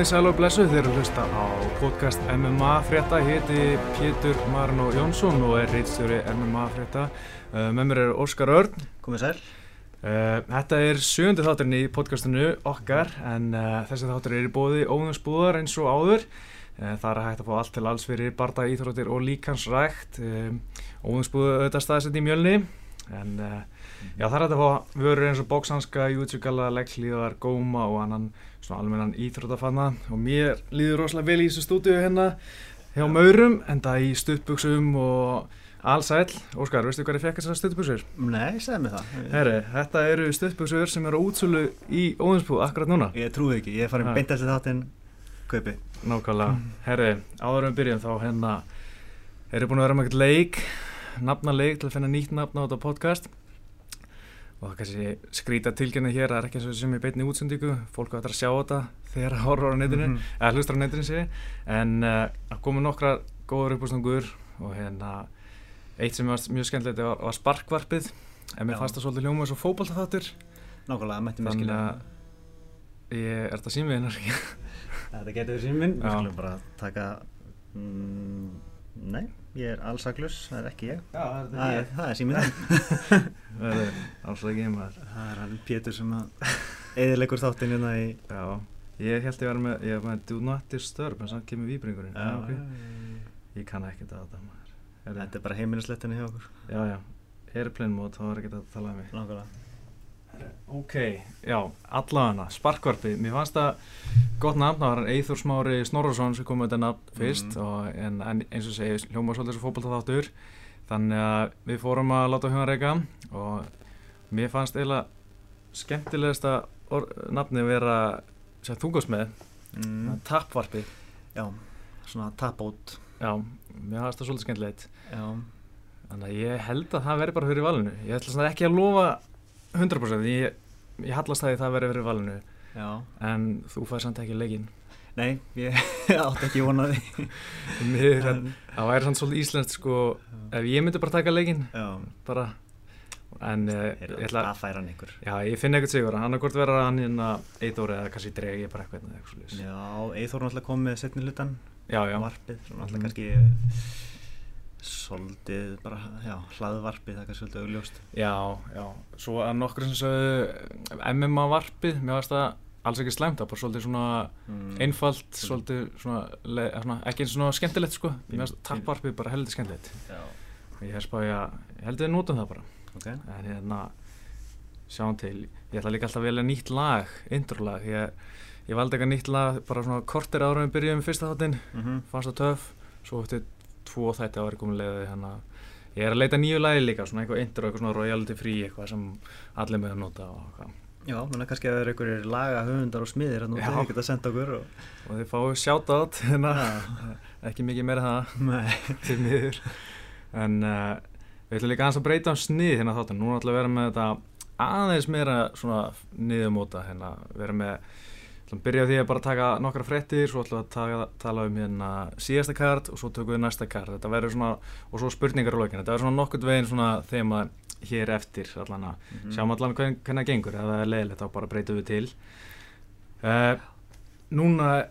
Komið sæl og blessu þeir eru hlusta á podcast MMA frétta, ég heiti Pétur Marno Jónsson og er reitstjóri MMA frétta. Uh, með mér er Óskar Örn. Komið sæl. Uh, þetta er sjöndi þátturinn í podcastinu okkar en uh, þessi þáttur er í bóði óðinsbúðar eins og áður. Það er hægt að fá allt til alls fyrir barda íþróttir og líkansrækt. Óðinsbúðu auðvitað staðsett í mjölni en já það er hægt að fá vörur eins og bóksanska, jútsugalla, legglíðar, góma og annan svona almennan íþróttafanna og mér líður rosalega vel í þessu stúdíu hérna hjá Maurum en það í stuttbuksum og allsæl. Óskar, veistu hvað ég fekk þessar stuttbuksur? Nei, segð mér það. Herri, þetta eru stuttbuksur sem eru útsölu í óðinsbúð akkurat núna. Ég trúi ekki, ég er farin Ha. beint eftir þáttinn kaupi. Nákvæmlega. Herri, áður en við byrjum þá hérna eru búin að vera með eitthvað leik, nafnaleik til að finna nýtt nafn á þetta podcast og það kannski skrýta tilgjörni hér, það er ekki eins og sem í beinni útsendíku, fólk ætlar að sjá þetta þegar það horfur á netinu, Mhm. eða hlustar á netinu sé, en uh, það komu nokkra góður uppástangur og hérna eitt sem var mjög skemmtilegt var, var sparkvarpið, en mér fannst það svolítið hljóma eins og fótboltaþáttur, Nákvæmlega, mætti mér Þannig skilja. að- ég er þetta símið hennar ekki. Þetta getur síminn. Við skulum bara taka... Mm, nei, ég er allsaklus, það er ekki ég. Já, Það er, það er síminn. Það er alls ekki maður. það er hann Pétur sem að eðilegur þáttinn hérna í... Já, ég held ég var með, ég var með do not disturb en samt kemur víbringurinn. Já, ok. Ég kann ekkert að þetta maður. Heyrðu, Þetta er bara heimilislettinni hjá okkur. Já, já, airplane mode, þá var ekki að tala um mig. Nákvæmlega. Ok, já, allavega sparkvarpið, mér fannst það gott nafn, það var Eithor Smári Snorrason sem kom með þetta nafn fyrst Mhm. og, en, en eins og segi, hljóma svolítið svo fótbolta þáttur þannig að við fórum að láta hugan reyka og mér fannst eiginlega skemmtilegasta nafni vera sem þú góðst með, Mm. tapvarpið Já, svona tap-out. já, mér fannst það svolítið skemmtilegt Já. þannig að ég held að það veri bara fyrir valinu ég ætla svona ekki að lofa 100% ég, ég hallast það í það veri fyrir valinu Já. en þú fær samt ekki leikinn Nei, ég átti ekki vonaði. Mér, það væri samt svolítið íslenskt sko ef ég myndi bara taka leikinn Já. bara en uh, Er ég ætla það færa hann ykkur? já ég finn eitthvað sigur hann er hvort vera hann hérna Eithóri eða kannski dregi bara eitthvað Já, Eithor náttúrulega kom með setni hlutan já já varpið, alltaf Mhm. kannski svolítið bara, já, hlaðvarpið það er svolítið augljóst. Já já. Svo að nokkur sem sögðu MMA varpið mér varst það alls ekki slæmt það er bara svolítið svona mm. einfalt svolítið svona, svona ekki eins svona skemmtilegt sko. Mér varst tapvarpið bara heldur skemmtilegt. Já, og ég hef spáði að ég held að notum það bara. Ok. En hérna sjáum til, ég ætla líka alltaf að velja nýtt lag introlag, ég, ég valdi eitthvað nýtt lag bara svona kortir ára við byrjuðum fyrsta þáttinn, mm fannst það töff. Svo eftir tvo þætti komið leiði hérna, ég er að leita nýju lagi líka svona eitthvað intro, eitthvað svona royalty free eitthvað sem allir með að nota og. Já, menna kannski að það eru einhverjir laga höfundar og smiðir hérna Já. og þau geta sendt okkur og... og þið fáið shoutout hérna, ekki mikið meira en það. Til miður. En uh, við ætlum líka aðeins að breyta um snið hérna þáttin, nú ætlum við að vera með þetta aðeins meira svona niðurmóta hérna, vera með ætlum að byrja á því að bara taka nokkra fréttir svo ætlum við að taka, tala um hérna síðasta kart og svo tökum við næsta kart. Þetta verður svona, og svo spurningar á lokin. Þetta verður svona nokkurt veginn svona þema hér eftir allan að Mhm. sjáum allan hvern, hvernig það gengur. Ef það er leiðilegt þá bara breytum við til. Uh, núna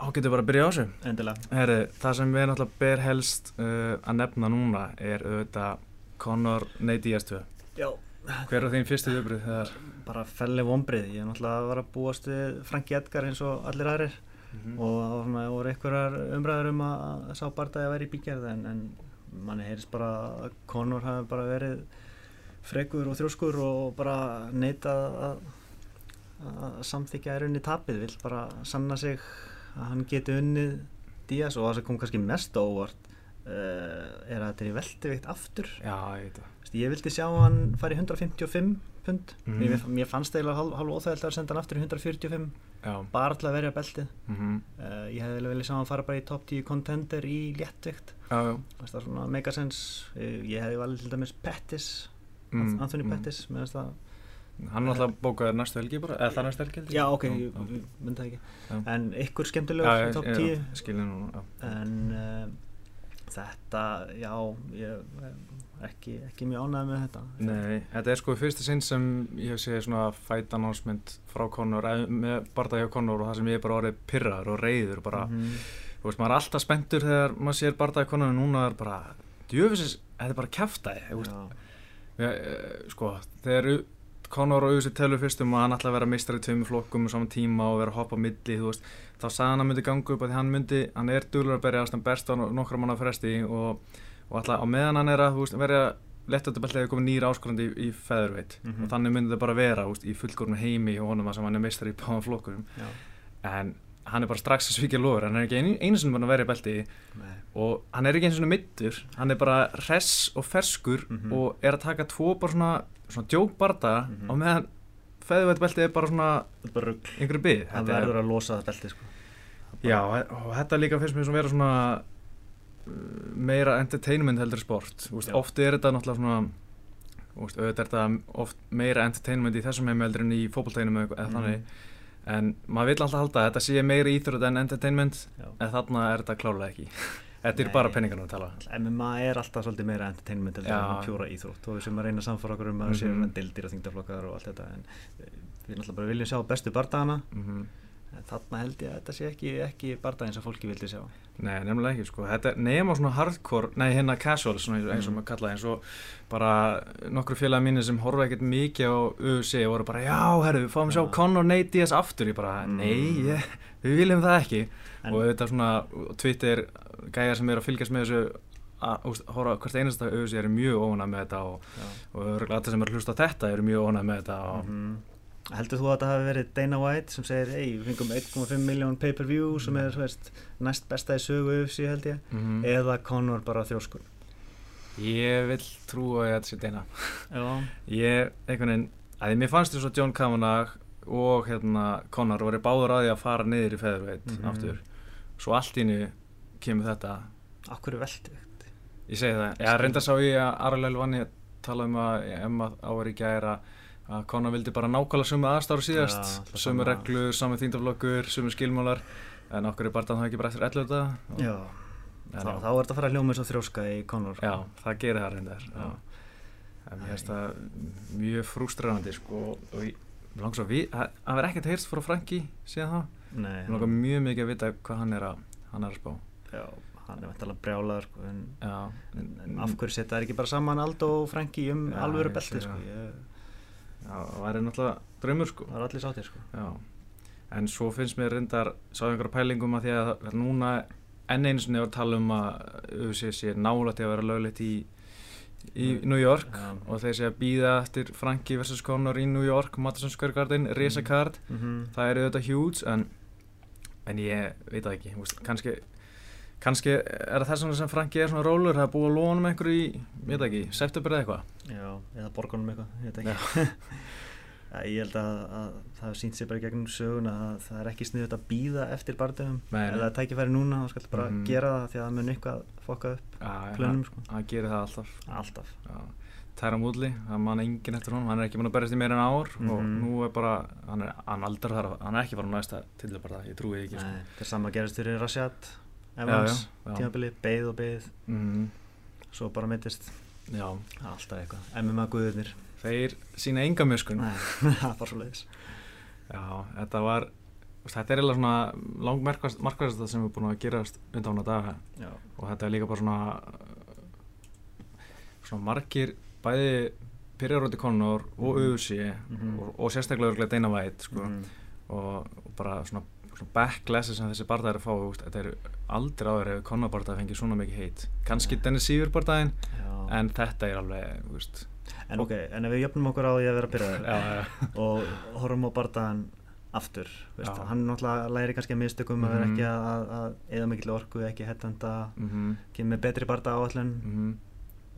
á getur bara að byrja á þessu? Endilega. Herri, það sem við náttúrulega ber helst uh, að nefna núna er auðvitað Conor 2. Já, Hver er þín fyrstu viðbrið þegar? Bara felli vombrið Ég er náttúrulega að vera að búast við Franki Edgar eins og allir aðrir. Mm. og það voru einhverjar umræður um að sá barndagi að vera í bígerð en, en manni heyrist bara að Conor hafi bara verið frekur og þrjóskur og bara neita að, að samþykja er unni tapið, vill bara sanna sig að hann geti unnið Díaz og það sem kom kannski mest á óvart uh, er að þetta er í veldivikt aftur. Já, ég veit það. Ég vildi sjá hann fara í 155 pund. Mhm. mér, mér fannst það eiginlega hálf, óþægild að senda hann aftur í 145 Já. bara til að verja beltið. Mm Uh, ég hefði vel sjá hann fara bara í top 10 contender í léttvikt. Já, það er svona megasens uh, ég hefði valið til dæmis Pettis Mm, Anthony mm. Pettis. Að Hann náttúrulega bókaði næstu helgi bara, eða það næstu helgi já ok, myndi það ekki. Já. en ykkur skemmtilegur í top ég- 10 Skilja núna, já. en uh, þetta já ég, ekki, ekki mjög ánægð með þetta. Nei, þetta er sko fyrsta sinn sem ég hef séð svona fight announcement frá Conor, eða með barndagi á Conor og það sem ég er bara orðið pyrraður og reyður og bara, Mhm. þú veist, maður er alltaf spenntur þegar maður sér barndagi á Conor og núna er bara, djöfisins, þetta er bara ja, eh, sko, þegar Conor og Uzi telur fyrst um að hann ætla að vera meistrar í tveimur flokkum á saman tíma og vera að hoppa milli, þú veist, þá sagði hann að myndi ganga upp að hann myndi, hann er duglur að berja hann berst á nokkra manna fresti og, og alltaf á meðan hann er að, veist, verja lettundabellið er komið nýra áskorandi í, í feðurveit Mhm. og þannig myndi það bara vera úst, í fullgórnu heimi og honum að sem hann er meistar í báðan flokkurum en hann er bara strax að svíkja lofur hann er ekki einu, einu sinni búin að vera í belti Nei. og hann er ekki einu sinni middur hann er bara hress og ferskur Mhm. og er að taka tvo bara svona, svona djókbarda Mhm. og meðan feðurveit belti er bara svona bara einhverju byggð Það verður að losa það belti sko. Já, og þetta líka finnst mér svona vera svona meira entertainment heldur sport. Veist, oft er þetta náttúrulega svona veist, auðvitað er þetta oft meira entertainment í þessum heimi heldur en í fótbolteginum eða Mhm. þannig. En maður vill alltaf halda að þetta sé meira íþrótt en entertainment Já. en þarna er þetta klálega ekki. Þetta er bara penningarnir að tala. MMA er alltaf svolítið meira entertainment en pjóra íþrótt. Og við sem að reyna að samfara okkur um að Mhm. séu hérna dildir og þingdaflokkar og allt þetta en við náttúrulega bara viljum sjá bestu bardagana mm en þarna held ég að þetta sé ekki, ekki bardag eins og fólki vildi sjá Nei, nefnilega ekki, sko. Þetta er nema svona hardcore, nei, hérna casual, svona eins og- og Mm. maður kalla það, eins og bara nokkru félagi mínir sem horfa ekkert mikið á UFC og voru bara, já, herru, við fáum sjá Já. Conor Nate Diaz aftur, ég bara, Mm. nei, ég, við viljum það ekki. En- og þetta svona, á Twitter, gæjar sem eru að fylgjast með þessu, að horfa hvert einasta UFC eru mjög ónað með þetta og, og örugglega allir sem eru að hlusta á þetta eru mjög ónað með þetta og, Mhm. Heldur þú að þetta hafi verið Dana White sem segir ei, við fengum 1,5 miljón pay-per-view sem er veist, næst besta í sögu UFC held ég Mhm. eða Conor bara þjóskur Ég vil trúa að þetta sé deina. Já, Ég, einhvern veginn, að mér fannst þess að John Kavanagh og hérna Conor voru báður að því að fara niður í feðurveit Mhm. aftur. Svo allt í nu kemur þetta, akkur er veldi ég segi það, ég reynda sá ég að Aralel Vanni tala um að Emma áver í gæra að Conor vildi bara nákvæmlega sömu aðstáru síðast, alltaf sömu reglur, samu þýndaflokkur, sömu skilmálar, en okkur er bara það ekki bara eftir 11 þetta. Já, en, þá, er þetta að fara að hljóma eins og þjóska í Conor sko. Já, það gerir það reyndar. En mér finnst það mjög frústrarandi sko, og ég svo að við, það það verður ekkert heyrst frá Franki síðan þá Nei, Mér langar mjög mikið að vita hvað hann er að, hann er að spá já, hann er vantilega brjálaður sko, en, en, en af hverju setja það ekki bara saman Aldo og Franki um alvöru ég belti sko. ég, það væri náttúrulega draumur sko það er allir sáttir sko. Já, en svo finnst mér reyndar sá einhverja pælingum að því að það- núna enn einu sinni var að tala um að sé nálægt í að vera löglegt í, í New York Já. og þeir sé að býða eftir Franki vs. Conor í New York Madison Square Garden, Risa Card mm það er auðvitað huge en, en ég veit það ekki kannski, kannski er það þess vegna sem Franki er svona rólur það er búið að lóna um einhverju í, ég veit ekki, september eða eitthvað Já, eða borgunum eitthvað, ég veit ekki Já, Ég held að, að það hefur sínt sér bara gegnum söguna að það er ekki sniðut að býða eftir ef nei. það er tækifæri núna þá skal bara Mhm. gera það því að það mun eitthvað fokka upp það- sko. það gerir það alltaf alltaf. Tæra Múdli, það mann enginn eftir honum hann er ekki búin að berjast í meira en ár og Mhm. nú er bara, hann er, hann aldrei þar hann er ekki bara næsta til bara það, ég trúi ekki sko. Nei, það er sama gerist fyrir Rashad Evans, já, já. tímabili, beið og beið Mm, svo bara mittist já, alltaf eitthvað, MMA guðurnir þeir sína enga mjöskun það bara svo leiðis Já, þetta var þetta er eiginlega svona langmarkvæðast sem er búin að gerast undan á daga Já, og þetta er líka bara svona svona margir bæði Pyrrjaróti Conor og Mhm. UFC Mhm. og, og sérstaklega örugglega Dana White sko. Mhm. og, og bara svona, svona backlassi sem þessi barðar er að fá þetta er aldrei áður ef Conor barðar fengið svona mikið heit kannski Nei. Dennis Sýfur barðaðin Já. en þetta er alveg úst, En ok, en ef við jöfnum okkur á því að vera byrjaður já, já, og horfum á bardaðan aftur, veist, hann náttúrulega læri kannski að mistökum að vera Mhm. ekki að, að eða mikill orku, ekki hettanda mm kemur með betri barda áallin -hmm.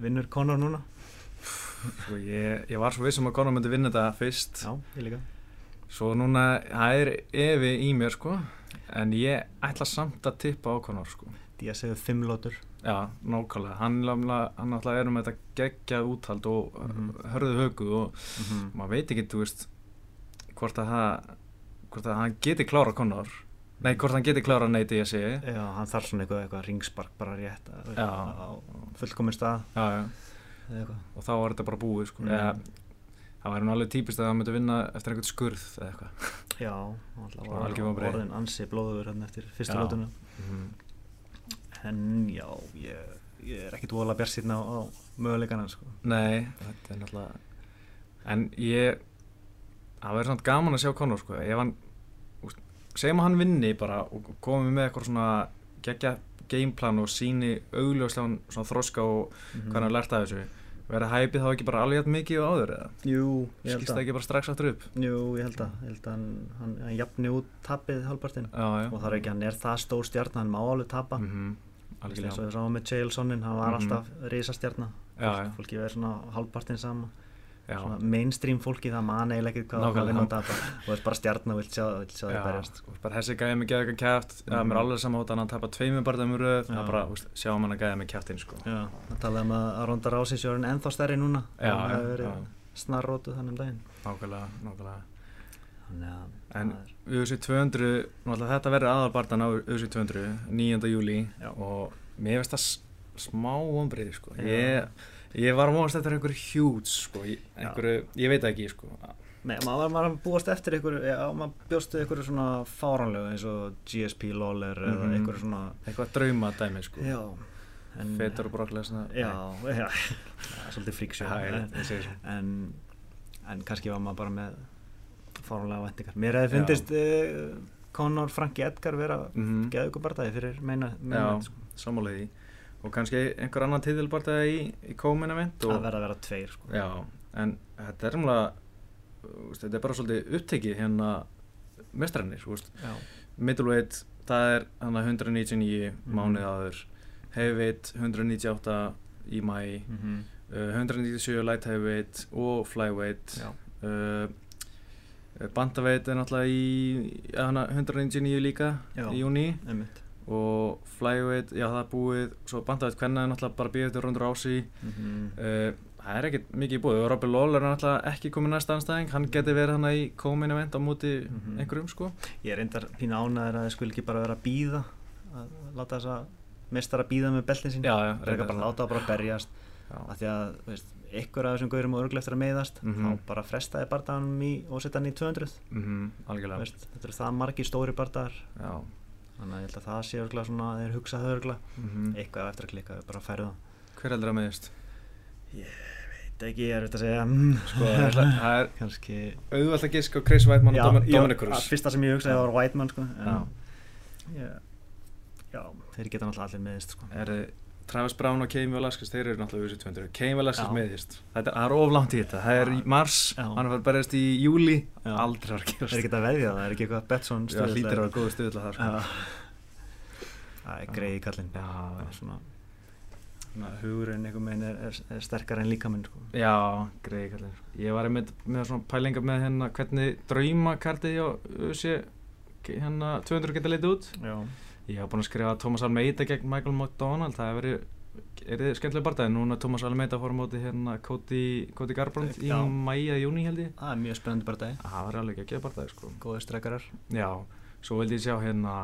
vinnur Conor núna? Sko, ég, ég var svo viss um að Conor myndi vinna þetta fyrst. Já, ég líka. Svo núna, það er evi í mér sko En ég ætla samt að tippa á Conor sko. Díaz hefur fimm lótur Já, nákvæmlega. Hann, hann náttúrulega er um þetta geggjað úthald og Mhm. hörðu högu og mm maður veit ekki, þú veist hvort að það hvort að hann geti klára Conor. Nei, hvort hann geti klára Nate ég segi Já, hann þarf svona eitthvað, eitthvað ringspark bara rétt á fullkomin stað. Já, já. Og þá var þetta bara búið sko. Mm. Það væri nú alveg típist að það myndi vinna eftir einhvern skurð eða eitthvað Já, hann alltaf var orðin ansi blóður hérna eftir fyrsta lótuna mm. En já, ég, ég er ekkit vola bjart síðan á, á möguleikana sko. Nei, þetta er náttúrulega en ég það verður svona gaman að sjá Conor sko. ef hann segjum að hann vinni bara og komi með eitthvað svona geggja gameplan og síni augljóslega svona þroska og Mhm. hvað hann har lært af þessu verður hæpið þá ekki bara alveg jafn mikið og áður eða? Jú, ég held skýrst að það ekki bara strax aftur upp? Jú, ég held að, ég held að hann, hann, hann jafni út tapið halvpartinn já, já. og það er ekki, hann er það stór stjarn hann má alveg tapa. Mm mm eins og algjörlega við sáum með Chaelsonin, hann var Mhm. alltaf risastjarna. Já, já, fólki verður svona halvpartinn sama mainstream fólki það man eiginlega ekki hvað það vinna og tapa og það er bara stjarn og vilt sjá, það berjast og bara þessi gæði með gæði eitthvað kæft mm. Mhm. mér er alveg saman hótt að hann tapa tveimur barðum röð Já. það bara, úst, sjáum hann að gæði með kæftin sko. Já, það talaði um að Ronda Rousey sé orðin ennþá stærri núna hann já, hefur verið já, snarrótuð þannig um daginn nákvæmlega, En- það er, UFC 200, náttúrulega þetta verður aðalbartan á UFC 200, 9. júli og mér finnst það smá vonbreiði sko. Ég, var að móðast eftir einhverju hjút sko. einhverju, ég veit ekki sko. Nei, maður var maður búast eftir ykkur, já, maður bjóstu ykkur svona fáránlegu eins og GSP Lawler eða Mhm. ykkur svona, eitthvað drauma dæmi sko. já, en, Fetur og brokklega svona já, já, það er svolítið fríksjó, Já, ég, en, ég segi svo en, en kannski var maður bara með fáránlega vendingar. Mér hefði Já. fyndist uh, Conor Frankie Edgar vera mm -hmm. barndagi fyrir meina, Já, meina sko. sammálaði og kannski einhver annan titilbarta í, í Coleman event það verða að vera tveir sko. já, en þetta er umlega þetta er bara svolítið upptekið hérna mestrarnir, middleweight, það er hann 199 Mhm. mánuð áður heavyweight 198 í mæ Mm -hmm. uh, 197 light heavyweight og flyweight uh, bandaveit er náttúrulega í ja, hana 199 líka Já. í júni og flyweight, já það er búið. Svo bandaveit hvernig er náttúrulega bara býðið til Rondur Ási mm uh, það er ekkert mikið í búið og Robby Lawler er náttúrulega ekki komið næsta anstæðing hann geti verið hann í komin event á móti Mhm. einhverjum sko. Ég er reyndar pínu ánæður að það skul ekki bara vera að býða að láta þess að mestara býða með beltin sín. Já, já, reyndar bara láta það bara berjast. Af því að, veist, ykkur af þessum gaurum og örglega eftir að meiðast Mhm. þá bara frestaði bardaganum í og setja hann í 200 mm algjörlega. Veist, þetta eru það margir stóri bardagar. Já, þannig að ég held að það sé örglega svona að þeir hugsa það örglega mm eitthvað á eftir að klikka, bara færu það hver heldur að meðist? Þetta ekki, ég er auðvitað að segja mm, sko, ég það er kannski auðvelt að giska á Chris Weidman og Domin- já, Dominic Cruz fyrsta sem ég hugsaði var Whiteman sko, Já. en, já. já, þeir geta náttúrulega allir meðist sko. er eh, Travis Brown og Cain Velasquez þeir eru náttúrulega USA 200 Cain Velasquez Já. meðist þetta það er of langt í þetta það er í mars, Já. hann er berðist í júli Já. aldrei var að gerast þeir geta að veðja það, það er ekki eitthvað Betsson Já, hlýtir að vera góð stuðla það sko. Það er greið í. Það er svona, svona hugurinn er, er, er sterkar en líkaminn sko. Já, greið kallir. Ég var einmitt með svona pælingar með hérna hvernig draumakartið hjá USA hérna 200 geta leitið út. já, Ég hef búin að skrifa Thomas Almeida gegn Michael McDonald, það hefur verið, er skemmtilega barndagi, núna Thomas Almeida fór á móti hérna Cody, Cody Garbrandt í mæi eða júni held ég. það er mjög spennandi bara dag Það var alveg ekki að barndagi sko. góði strekkarar Já, svo vildi ég sjá hérna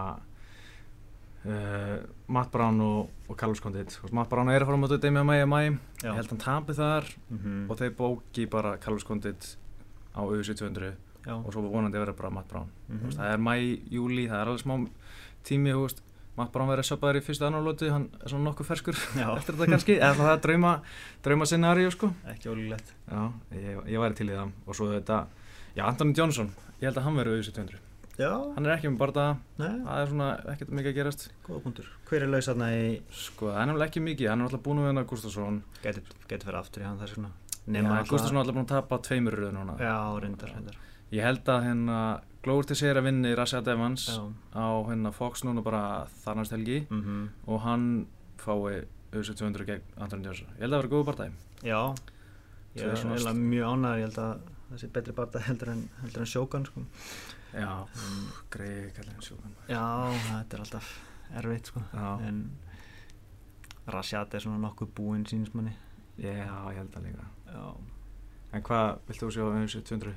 uh, Matt Brown og, og Carlos Condit. Matt Brown er að fór á móti Demi að mæi að mæi, já. ég held hann tapið þar mm og þeir bóki bara Carlos Condit á UFC 200 já. og svo vonandi verður bara Matt Brown mm það er mæ, júli, það er alveg smá tími, þú veist, Matt Brown verður söpaður í fyrstu annarlóti, hann er svona nokkuð ferskur eftir þetta kannski, eða það er drauma drauma scenaríu, sko. Ekki ólíklegt. Ég, ég væri til í það. Og svo þetta, já, Anthony Johnson. Ég held að hann verður UFC 200 já, hann er ekki með barða, nei, það er svona ekkert mikið að gerast. Góða punktur. Hver er laus þarna í sko, það er nefnilega ekki mikið, hann er alltaf búin við hennar Gustafsson getur, fyrir aftur í hann þess vegna. Nema náttúrulega- Gustafsson er alltaf búin að tapa tveimur röðu núna. Já, reyndar, reyndar. Ég held að hérna Glóður til sér að vinni Rashad Evans já, á hérna Fox núna bara þar næst helgi mhm og hann fái auðvitað 200 gegn Anthony Johnson. Ég held að það vera góð partæði. Já, ég er svona- mjög ánægður, ég held að þessi betri barða heldur en, heldur en sjókan sko. Já, greið kallið sjókan. Já, þetta er alltaf erfitt sko. Já. en Rashad er svona nokkuð búinn sínismanni Já, ég held að líka. Já, En hvað viltu þú sjá auðvitað 200?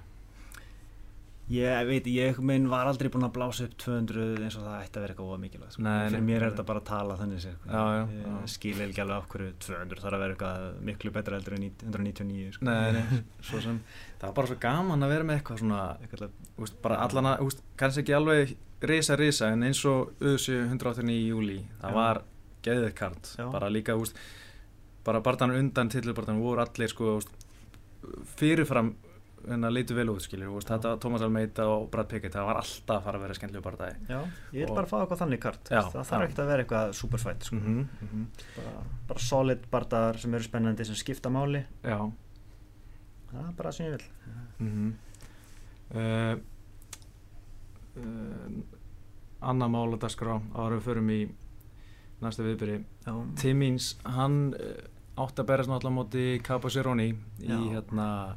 Ég veit, ég minn var aldrei búinn að blása upp 200 eins og það ætti að vera eitthvað óa mikilvægt sko. Nei, Fyrir mér er þetta bara að tala þannig sér sko. Já, já, já. skil ekki alveg hverju 200 þarf að vera eitthvað miklu betra heldur en 199 sko. Nei, nei, sem það var bara svo gaman að vera með eitthvað svona Eitthvað, úst, bara allan að, kannski ekki alveg risa risa en eins og auðvitað 189 í júli, það var geðið kart, Já. bara líka úst, bara barðan undan tillubarðan voru allir sko fyrirfram leitu vel út Já. þetta Thomas Almeida og Brad Pickett, það var alltaf að fara að vera skemmtilegu barðaði já, ég vil bara fá eitthvað þannig kart Já, það þarf ekkert að vera eitthvað superfight sko. mm -hmm, mm -hmm. bara, bara solid bardaðar sem eru spennandi sem skipta máli Já það er bara það sem ég vil mm -hmm. uh, uh, Anna mál að dagskrá ára við förum í næsta viðbyrði já, Timmins, hann uh, átti að berast náttúrulega móti Cabo Cerrone í Já. hérna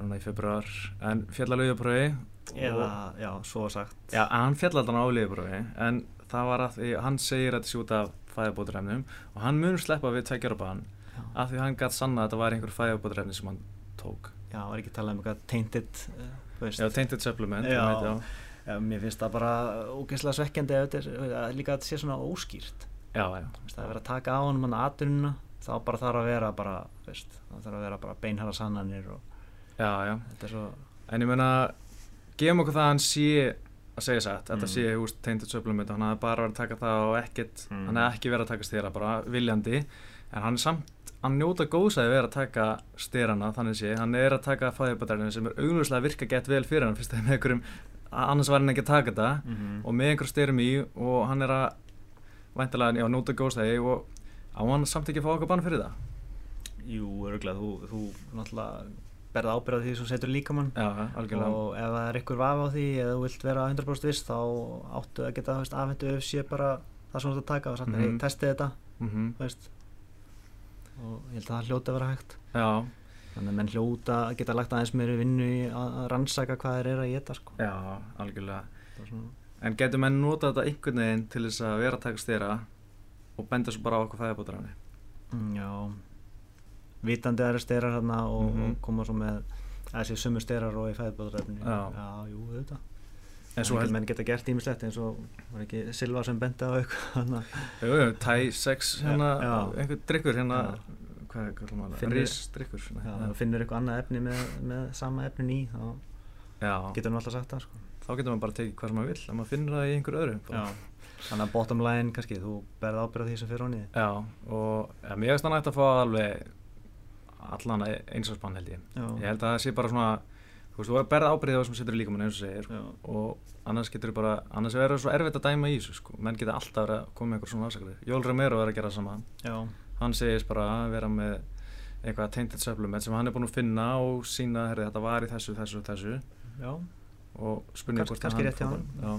núna í februar en fjallalauðapröfi eða, já, svo sagt Já, hann fjall alltaf á auðapröfi en það var að því, hann segir að sé út af fæðabóturefnum og hann munur sleppa við tveggjara bann já, af því hann gætt sanna að þetta var einhver fæðabóturefni sem hann tók já, var ekki að tala um eitthvað tainted uh. Já, tainted supplement Já. einmitt, já. Já, mér finnst það bara ógeðslega svekkjandi að líka að þetta sé svona óskýrt já, já, það er verið að taka á hann aðdununa þá bara þarf að vera bara veist, þarf að vera bara beinhara sannanir og já, já þetta er svo En ég meina, gefum okkur það að hann sé að segja satt, þetta Mm. sé úst, tainted supplement og hann hafði bara verið að taka það og ekkert, Mm. hann hefði ekki verið að taka stýra bara viljandi, en hann er samt hann njóta góðs að vera að taka styrana þannig sé, hann er að taka fæðibætarinn sem er augljóslega að virka gett vel fyrir hann fyrst að með einhverjum, annars var hann ekki að taka þetta mm -hmm. og með einhver styrum í og hann er að væntalega, já, njóta góðs það og á hann samt ekki að fá okkar bann fyrir það Jú, berða ábyrða því sem setur líkamann. Já, og ef það er ykkur vafa á því eða þú vilt vera 100% viss þá áttu að geta afhentu ef sé bara það sem þú ert að taka og sagt, mm Mhm. hey, testi þetta mm veist. Og ég held að það hljóti að vera hægt. Já, þannig að menn hljóta að geta lagt aðeins meiri vinnu í að rannsaka hvað þeir eru að geta sko. já, algjörlega. En getur menn nota þetta einhvern veginn til þess að vera að taka styrra og benda svo bara á okkur fæðabótarafni? Mm, já vitandi að það eru styrar hérna og, Mhm. og koma svo með þessi sumu styrar og í fæðbóðrefni Já. jú, þetta En svo held... menn geta gert ímislegt eins og var ekki Silva sem bendi á eitthvað tæ, sex, hérna, Já. einhver drikkur, hérna, hvað, er Finnur- rís drikkur, finnur eitthvað annað efni með, með sama efnin í þá já, getur hann alltaf sagt það sko. þá getur maður bara tekið hvað sem maður vill, ef maður finnur það í einhver öðru. þannig að bottom line kannski þú berð ábyrða því sem fyrir honni Já, og ja, mér finnst það nægt að fá alveg allan einsvarsbann held ég. já, Ég held að það sé bara svona, þú veist, þú berð ábyrðið á sem setur líka mann eins og segir, já, og annars getur bara, annars er það svo erfitt að dæma í þessu, sko, menn geta alltaf verið að koma með einhver svona afsakrið. Jól Romero er að gera það sama. já, hann segist bara að vera með eitthvað tainted supplement sem hann er búinn að finna og sína að þetta var í þessu, þessu þessu. Já, og spurning hvort að kannski hann já,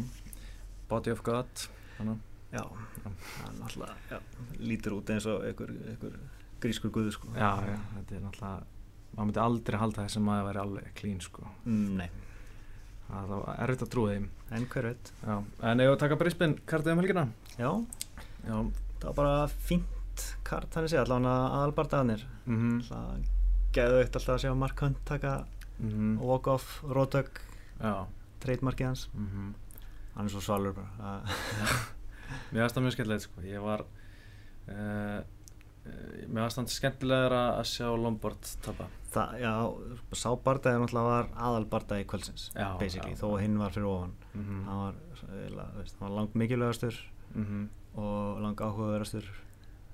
body of God þannig, já. Hann alltaf já, lítur út eins og einhver, einhver grískur guðu sko. já, já, þetta er náttúrulega maður myndi aldrei halda þessum maður væri alveg clean sko, mm, nei, það var erfitt að trúa þeim. En hver veit. Já, en ef við taka Brisbane kartið um helgina? Já, já, það var bara fínt kart þannig sé, allavega aðalbardagarnir. Mhm. Það geðveikt alltaf að sjá Mark Hunt taka mhm, walk off, rótök, trademarkið hans. Mhm. Hann er svo svalur bara. Mér það mjög skemmtilegt sko, ég var uh, Mér varst það skemmtilegur að sjá Lombard tapa það, já, sá bardagi náttúrulega var aðalbardagi kvöldsins Já, basically, já. þó að hinn var fyrir ofan mm hann var, veist, var langt mikilvægastur -hmm. og lang áhugaverastur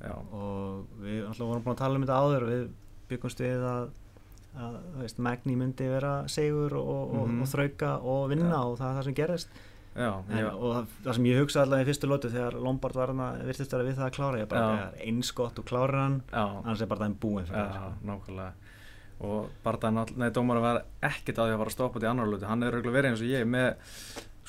Já, og við náttúrulega vorum búin að tala um þetta áður við byggumst við að, að veist, Magni myndi vera segur og, og, Mhm. og þrauka og vinna Já. og það er það sem gerist já, en, og það, það sem ég hugsaði allavega í fyrstu lótu þegar Lombard var hann virtist vera við það að klára ég bara, það er eins gott og klára hann annars er bara það búinn fyrir já, nákvæmlega. Og Bardan, nei, dómar var ekkert á því að fara að stoppa þetta í annar luti hann hefur örugglega verið eins og ég með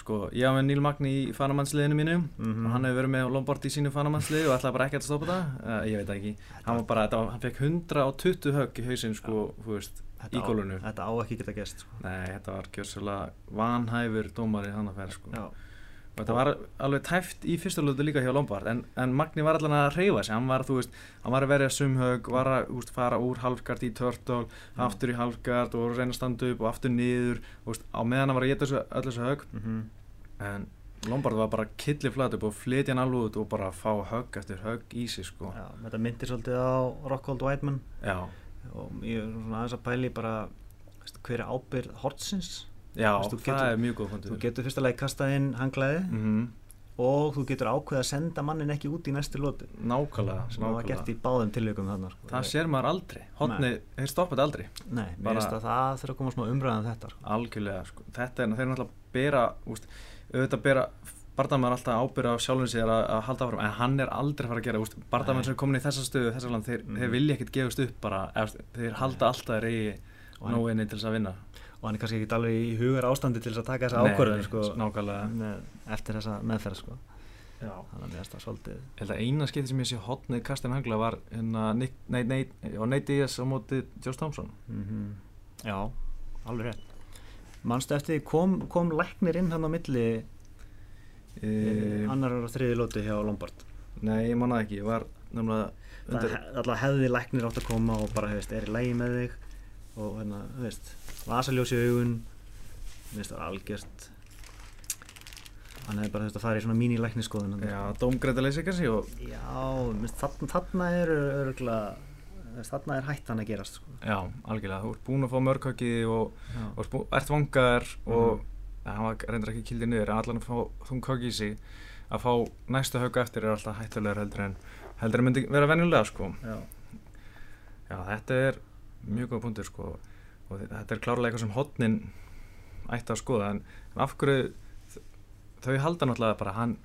sko, ég var með Neil Magni í fanamannsliðinu mínu Mhm. og hann hefur verið með Lombard í sínu fanamannsliði og ætlaði bara ekkert að stoppa það. Uh, ég veit það ekki, hann var bara, þetta hann fekk 120 högg í hausinn sko, þetta í á, gólfinu. þetta á ekki geta gest sko. nei, þetta var gjössalega vanhæfur dómar í hann að ferð sko og þetta var alveg tæft í fyrsta lötu líka hjá Lombard en, en Magni var allan að reyfa sig hann var, veist, hann var að verja sumhög var að úst, fara úr halfgard í törtól aftur í halfgard og reyna að standa upp og aftur niður, úst, á meðan hann var að geta öll þessu hög mm -hmm. en Lombard var bara killi flat upp og flytja hann alveg út og bara fá högg eftir högg í sig sko. Já, þetta myndir svolítið á Rockhold Whiteman Já, og ég er svona aðeins að pæli bara veist, hver er ábyrð hortsins já Veist, það getur- er mjög góð fundur þú getur fyrst að leið kastað inn hanglaði mm og þú getur ákveð að senda mannin ekki út í næstu lótu Nákvæmlega, sem það var gert í báðum tilvíkum þarna sko. Það sér maður aldrei, hotni, þeir stoppa þetta aldrei. Nei, mér bara- finnst að það þurfa að koma smá umræðan þetta sko. algjörlega sko. þetta er, þeir náttúrulega bera úst, auðvitað bera Bardamenn er alltaf ábyrða á sjálfum sér að, að halda áfram en hann er aldrei fara að gera úst, Bardamenn sem er komin í þessa stöðu þessa land, þeir, Mhm. þeir vilja ekkert gefast upp bara, eða, þeir halda alltaf hann- nóinni til þess að vinna. og hann er kannski ekki alveg í hugar ástandi til þess að taka þessa Nei, ákvörðin sko, með, eftir þessa meðferð sko. Þannig að það svolítið held að eina skipti sem ég sé hotnið Kastin Hangla var hérna Nate Diaz á móti Josh Thompson. Mm Já, alveg rétt. Manstu eftir kom, kom læknir inn hann á milli e, annar og þriði lóti hjá Lombard. Nei, ég manna ekki, var nefnilega Það undir, he- alltaf hefði læknir átt að koma og bara, hefist, er í lægi með þig? Og hérna, þú veist vasaljós í augun. Það algjört hann hefði bara þurft að fara í svona mín í lækniskoðun Já, dómgreita leysi kannski og Já, þarna, þarna er örgulega þarna er hættan að gerast sko. Já, algjörlega, þú ert búin að fá mörghöggi og, og ert vangar og Mhm. ja, hann var reyndar ekki kildið niður en allan að fá þunghöggi í sig að fá næsta högg eftir er alltaf hættulegur heldur en heldur en myndi vera venjulega sko Já. Já, þetta er mjög góð punktur sko og þe- þetta er klárlega eitthvað sem hotnin ætti að skoða en af hverju þau halda náttúrulega bara hann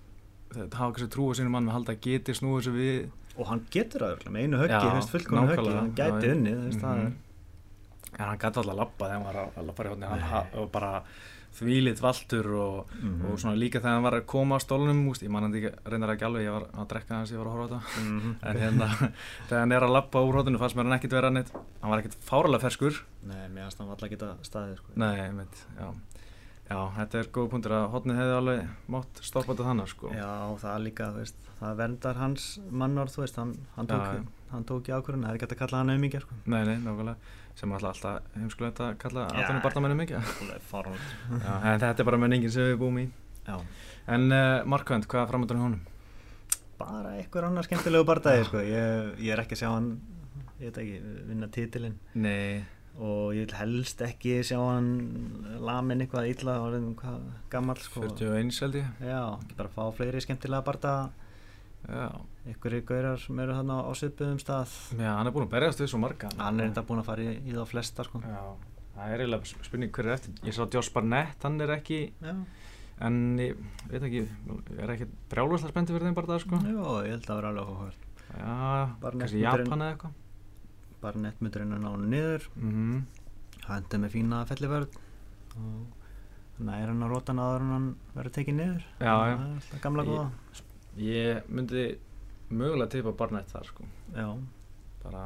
hafa kannski trú á sínum mann að halda að geti snúið þessu við og hann getur það með einu höggi, Já, veist, fullkomna höggi hann gæti veist, það Mhm. er en hann gæti alltaf að labba þegar hann var að, labba í hotni og bara þvílitt valtur og, Mhm. og svona líka þegar hann var að koma að stólunum úst, ég man hann ekki, reyndar ekki alveg ég var að drekka hans, ég var að horfa á þetta Mhm. en hérna, þegar hann er að labba úr hotinu fannst mér hann ekkit vera neitt hann var ekkit fáralega ferskur Nei, mér finnst hann alltaf geta staðið sko. Nei, mitt, já. Já, þetta er góð punktur að hotnið hefði alveg mátt stoppa þetta þannig, sko. Já, það líka, veist, það verndar hans mannorð, þú veist, hann, hann, tók, Já, hann tók í ákvörðun, það er ekki hægt að kalla hann auðmíkja, sko. Nei, nei, nákvæmlega. Sem alltaf alltaf heimskulegt að kalla Já. aðtunni barndamennu mikið. Alveg fáránlegt. Já, en þetta er bara menningin sem við búum í. Já. En uh, Markvönd, hvað er framöndan í honum? Bara einhver annar skemmtilegu bardagi, sko. Ég, ég er ekki að sjá hann, ég veit ekki, vinna titilinn. Nei, Og ég vil helst ekki sjá hann lamin eitthvað illa, orðin hvað gammal, sko. 41 held ég. Já, ekki bara fá fleiri skemmtilega bardaga, Já. Einhverjir gaurar sem eru þarna á svipuðum stað. Já, hann er búin að berjast við svo marga. Hann er enda búinn að fara í, í þá flesta, sko. Já, það er eiginlega spurning hver er eftir. Ég sá Josh Barnett, hann er ekki, Já. en ég veit ekki, er ekki brjálvarslega spenntið fyrir þeim barndag, sko? Jó, ég held að það vera alveg áhugavert. Já, Barnett kannski Japan eða eitthvað. bara nettmyndurinn að ná hann niður Mhm. hann endur með fína fellivörð og hann að róta hann áður en hann verður tekið niður Já, já. Ég- myndi mögulega tippa Barnett þar sko. Já, bara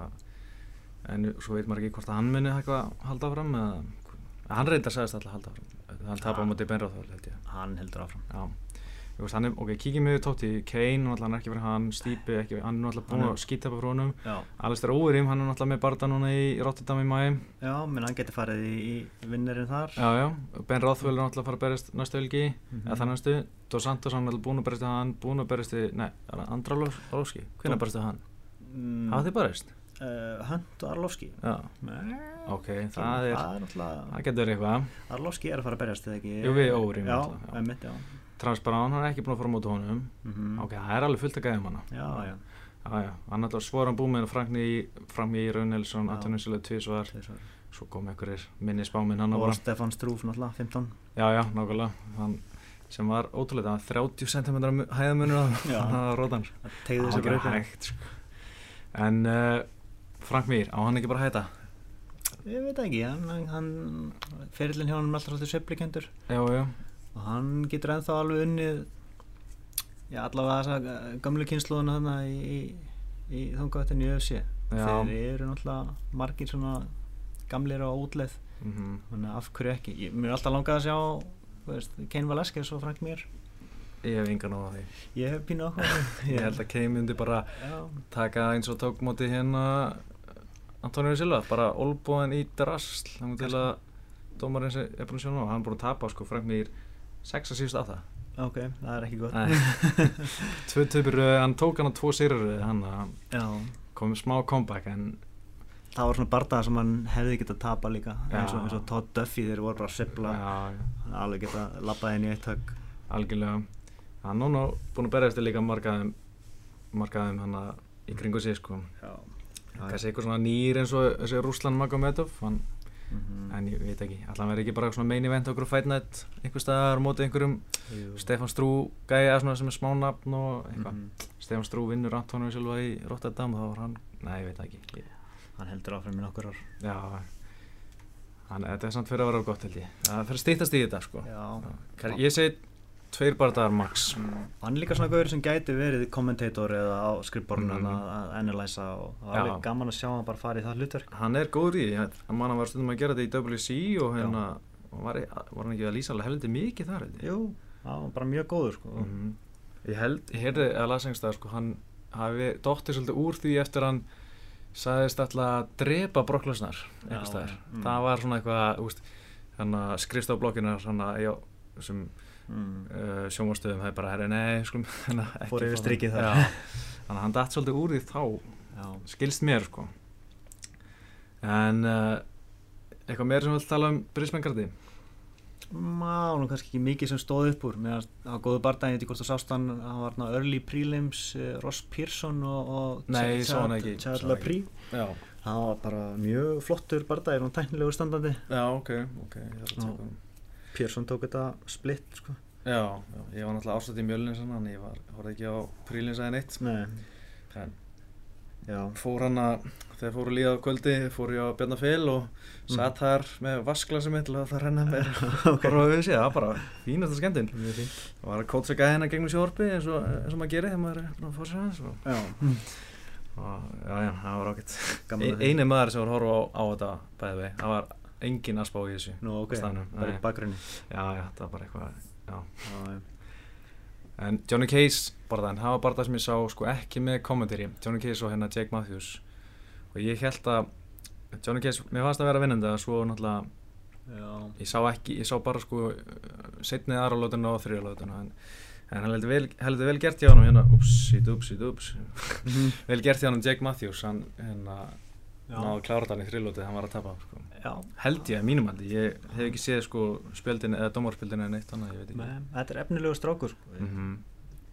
en svo veit maður ekki hvort að hann muni eitthvað halda áfram eða hann reyndar sagðist alltaf halda áfram. Hann tapa á móti Benráþór held ég. Hann heldur áfram. Já veist, hann er, ok, kíkjum við tótti Kane, náttúrulega hann er ekki verið hann, Stípi ekki, hann er náttúrulega búin að skýta upp honum. Já, Alistair Óverim, hann er náttúrulega með Barda núna í Rotterdam í mæ já menn hann getur farið í, í vinnirinn þar. Já, já, Ben Rothwell er náttúrulega að fara að berjast næstu helgi, Mhm. eða þannig næstu. Dos Santos, hann er búin að berjast við hann búin að berjast við, nei, Andra Lóski hvernig berjast við hann? mm, Hafa þið berjast? uh, Hunt og Arlovski. Ok, það er það er það getur verið eitthvað. Arlovski er að fara að berjast eða ekki? Jú, við Óverim Transparán, hann er ekki búin að fara móti honum. Mhm. ok, það er alveg fullt að gæðum hana. Já, já, já, já, hann alltaf svoran búið með í, fram í Raun Nilsson, Já. Antonio Silla tvísvar tvisvar. svo kom einhverjir minni spáminn hann og Stefan Strúf náttúrulega 15 já, já, nákvæmlega. Hann sem var ótrúlega, það var 30 cm hæðamunur á Já. það var ekki hægt sko. en uh, Frank Mýr, á hann ekki bara að hætta? Ég veit ekki, hann, hann ferillin hjá hann er alltaf svolítið sveiflikendur já, já, og hann getur ennþá alveg unnið já, allavega þessa eh, gömlu kynsluðuna þarna í, í, í þungavættinu í Já. þeir eru náttúrulega margir svona gamlir á útleið. Mm þannig að af hverju ekki, ég, mér er alltaf langað að sjá Kane Velasquez og Frank Mir. Ég hef engan á því. Ég hef pínu áhuga ég held að Kane myndi bara Já, taka eins og tók móti hérna Antonio Silva, bara olbúðan í drasl, þannig til að dómarinn sem er búin að sjá nú, hann er búin að tapa sko Frank Mir 6 að síðust af það ok, það er ekki gott. Tvö töpur, röð, hann tók hann á tvo sýrur hann komið smá comeback en það var svona bardaða sem hann hefði getað tapa líka eins og, eins og Todd Duffy þeir voru bara að sefla já, hann alveg getað labbað inn í eitt högg. Algjörlega. Hann er núna búin að berjast líka markaðum markaðum hann að í kringu sig sko. Já, kannski eitthvað svona nýr eins og þessi Rúslan Magomedov hann, Mhm. en ég veit ekki, allan verði ekki bara svona main event okkur Night einhver staðar á móti einhverjum? Jú. Stefan Strú gæja svona sem er smá nafn og eitthvað. Mhm. Stefan Strú vinnur Antonio Silva í Rotterdam þá var hann, nei ég veit ekki. Ég, Hann heldur áfram í nokkur ár. Já. Hann, þetta er samt fyrir að vera gott held ég. Það fyrir að stýttast í þetta sko. Já, Kann- ég segi tveir bardagar max Hann er líka svona gauður sem gæti verið kommentator eða á skrifborðinu Mhm. að, analysa og það Já. alveg gaman að sjá hann bara fara í það hlutverk hann er góður í, hann man hann var stundum að gera þetta í WC og hérna var, var hann ekki að lýsa alveg heldur mikið þar Jú, það var bara mjög góður sko. Mhm. ég held, ég heyrði að lasengstað sko, hann hafi dóttið svolítið úr því eftir hann sagðist alltaf að drepa Brock Lesnar einhvers staðar. mm. það var svona eitthvað úst, hann skrifst á hann já, sem mm. uh, sjónvarstöðum er bara, herri, nei, skulum ekki Fór yfir strikið það. þar. Þannig að hann datt svolítið úr því þá. Já, skilst mér, sko. En uh, eitthvað meira sem við tala um Brisbane Gardi Má, nú kannski ekki mikið sem stóð upp úr. Meðan var góðu bardagi, ég veit ekki hvort þú sást hann hann var hann early prelims uh, Ross Pearson og, og Nei, Chad- sá hann ekki, Laprie já, það var bara mjög flottur bardagi, hún tæknilegur standandi. Já, ok, ok ég þarf að tjekka hann. Pearson tók þetta splitt sko. Já, já, ég var náttúrulega ástætt í mjölnins en ég var, horfði ekki á prílins eða neitt. Nei, en já, fór hann að þegar fóru líða á kvöldi fór ég á Bjarnafél og Mm. satt þar með vasklasi mitt að það renna mér. Bara við séð, það var bara fínasta skemmtinn mjög fínt. Það var að kótsa gæðina gegnum sjórpi eins og, og maður gerir þegar maður er að fóra sér hans og, Já, og já, já, það var gaman e að eini maður sem var að horfa á, á þetta bæði við, það var engin að spá í þessu Nú, ok, á staðnum. bara í bakgrunni. Já, já, það var bara eitthvað já. Já, En Johnny Case barðan, það var bara það sem ég sá sko ekki með kommentari, Johnny Case og hérna Jake Matthews. Og ég held að Johnny Case, mér fannst að vera vinnandi að svo náttúrulega, Já, ég sá ekki, ég sá bara sko setnið aðra lótuna og þrjá lótuna en, en hann heldur vel, heldur vel gert hjá hann hérna, upsit, upsit, ups vel gert hjá hann Jake Matthews hann hérna Já. náðu að klára hann í þrjulótið, hann var að tapa sko. já held ég, mínum haldi, ég hef ekki séð sko spjöldin eða dómarspjöldin eða neitt annað, ég veit ekki Men, Þetta er efnilegu strákur sko. mm -hmm.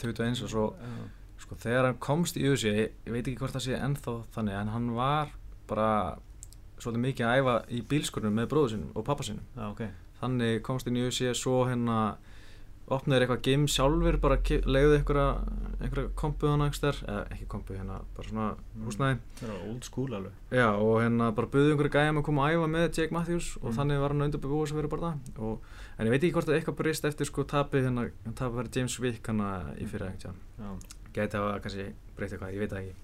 21 og svo Já. sko þegar hann komst í UFC ég, ég veit ekki hvort það sé ennþá þannig en hann var bara svolítið mikið að æfa í bílskurnum með bróðu sinum og pappa sinum Já, ok þannig komst inn í UFC svo hérna opnaði eitthvað game sjálfur bara leigði einhverja kompu ekstar eða ekki kompu hérna bara svona Mm. húsnæði. Old school alveg. Já og hérna bara buðið einhverja gæjum að koma að æfa með Jake Matthews og Mm. þannig var hann undirbúið sem verið bara það og, en ég veit ekki hvort það eitthvað breyst eftir sko tapið hérna tapið verið James Wick hann í fyrir gæti hafa kannski breytt eitthvað, ég veit ekki.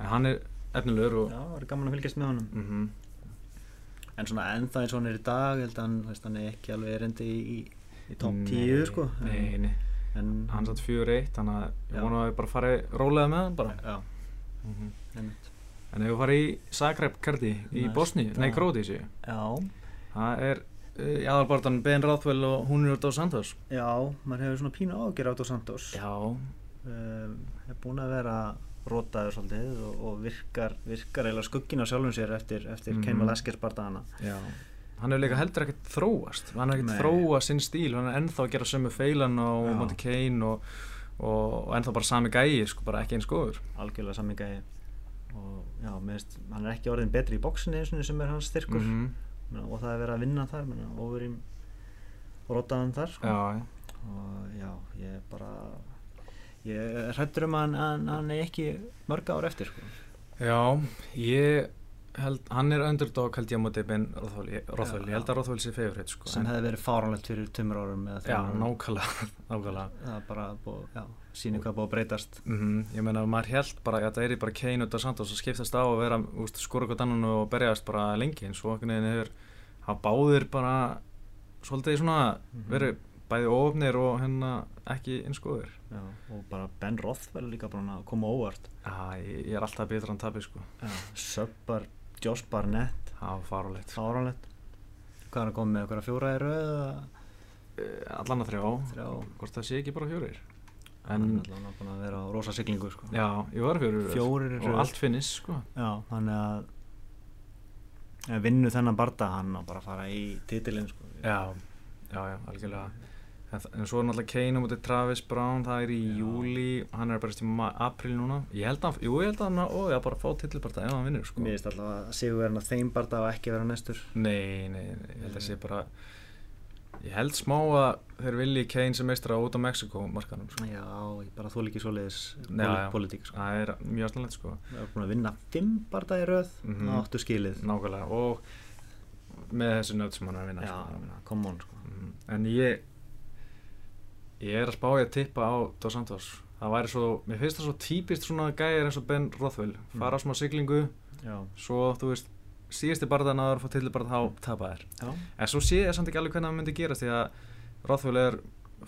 En hann er efnilegur og Já það er gaman að fylgjast með honum. Mm En svona ennþá eins og hann er í dag held að hann, hann er ekki alveg erindi í, í, top Nei, 10 sko. nei, nei, En hann satt fjögur eitt þannig að ég vona að við bara farið rólega með hann bara. Já, mm einmitt. En ef við farið í Zagreb Kardi í. Bosni, nei Króti Já, það er uh, í aðalbartan Ben Ráðfell og hún er út á Santos. Já, maður hefur svona pínu ágjör á Santos. Já, um, er búin að vera rótaður svolítið og, og virkar, virkar eiginlega skuggin á sjálfum sér eftir, eftir mm. Ken Velasquez barndagana já hann hefur líka heldur ekkert þróast. Hann hefur ekkert þróað sinn stíl. Hann er ennþá að gera sömu feilan á Já. Monty Kane og, og, og ennþá bara sami gæi sko, bara ekki eins góður. Algjörlega sammingæði og já, veist, hann er ekki orðin betri í bóksinni eins og sem er hans styrkur. Mm og það er verið að vinna þar menna, overím rótaðan þar sko. já, og já, ég er bara ég hrættur um að hann er ekki mörg ár eftir sko. Já, ég held, hann er underdog held ég á móti Ben Rothwell, ég, held að Rothwell sé favorite sko. sem en- hefði verið fáránlegt fyrir tveimur árum Já, nákvæmlega, nákvæmlega. bara síni hvað búið að breytast Mm Ég meina, maður held bara að það er bara Kane og Dos Santos að skiptast á að vera, úst, skora okkur annan og berjast bara lengi eins og okkur neginn hefur hafa báðir bara svolítið svona Mhm. verið bæði ofnir og hérna ekki innskoður Já, og bara Ben Rothwell líka að koma óvart Já, ég, ég er alltaf betur en tabi sko Söpbar, Josh Barnett. Það var farulegt fáránlegt. Hvað er að koma með eitthvað fjóra í röð eða? Eh, Allan að þrjá, þrjá. Hvort það sé ekki bara fjórir. En er búin að vera á rosa siglingu sko. já, ég var fjórir. Fjórir Og allt finnis sko. Já, þannig að vinnu þennan barda hann á bara að fara í titilinn sko. Já, já, já, algjörlega En, svo er náttúrulega Kane á móti Travis Brown, það er í Já. júli hann er bara í april núna ég held að, jú, ég held að hann ó, já, bara fá titilbarta ef hann vinnur, sko mér finnst alltaf að sigur verðin að þeim barda og ekki vera næstur nei, nei, ég held að sé bara ég held smá að þeir vilji Kane sem meistra út á Mexiko markanum, sko já, ég bara þú líki svoleiðis Já, já. politík sko. það er mjög snarlegt, sko það er búin að vinna fimm barda í röð mm áttu skilið nákvæmlega, og með þessu nöt sem hann er að vinna, já, sko ég meina, come on sko. Mhm. en ég ég er að spá ég að tippa á Dos Santos. Það væri svo, mér finnst það svo típist svona gæjar eins og Ben Rothwell. Fara á smá siglingu, já, svo þú veist síðusti barðan að það er að fá tilbarð þá tapa þær, já, en svo sé ég samt ekki alveg hvernig það myndi gerast því að Rothwell er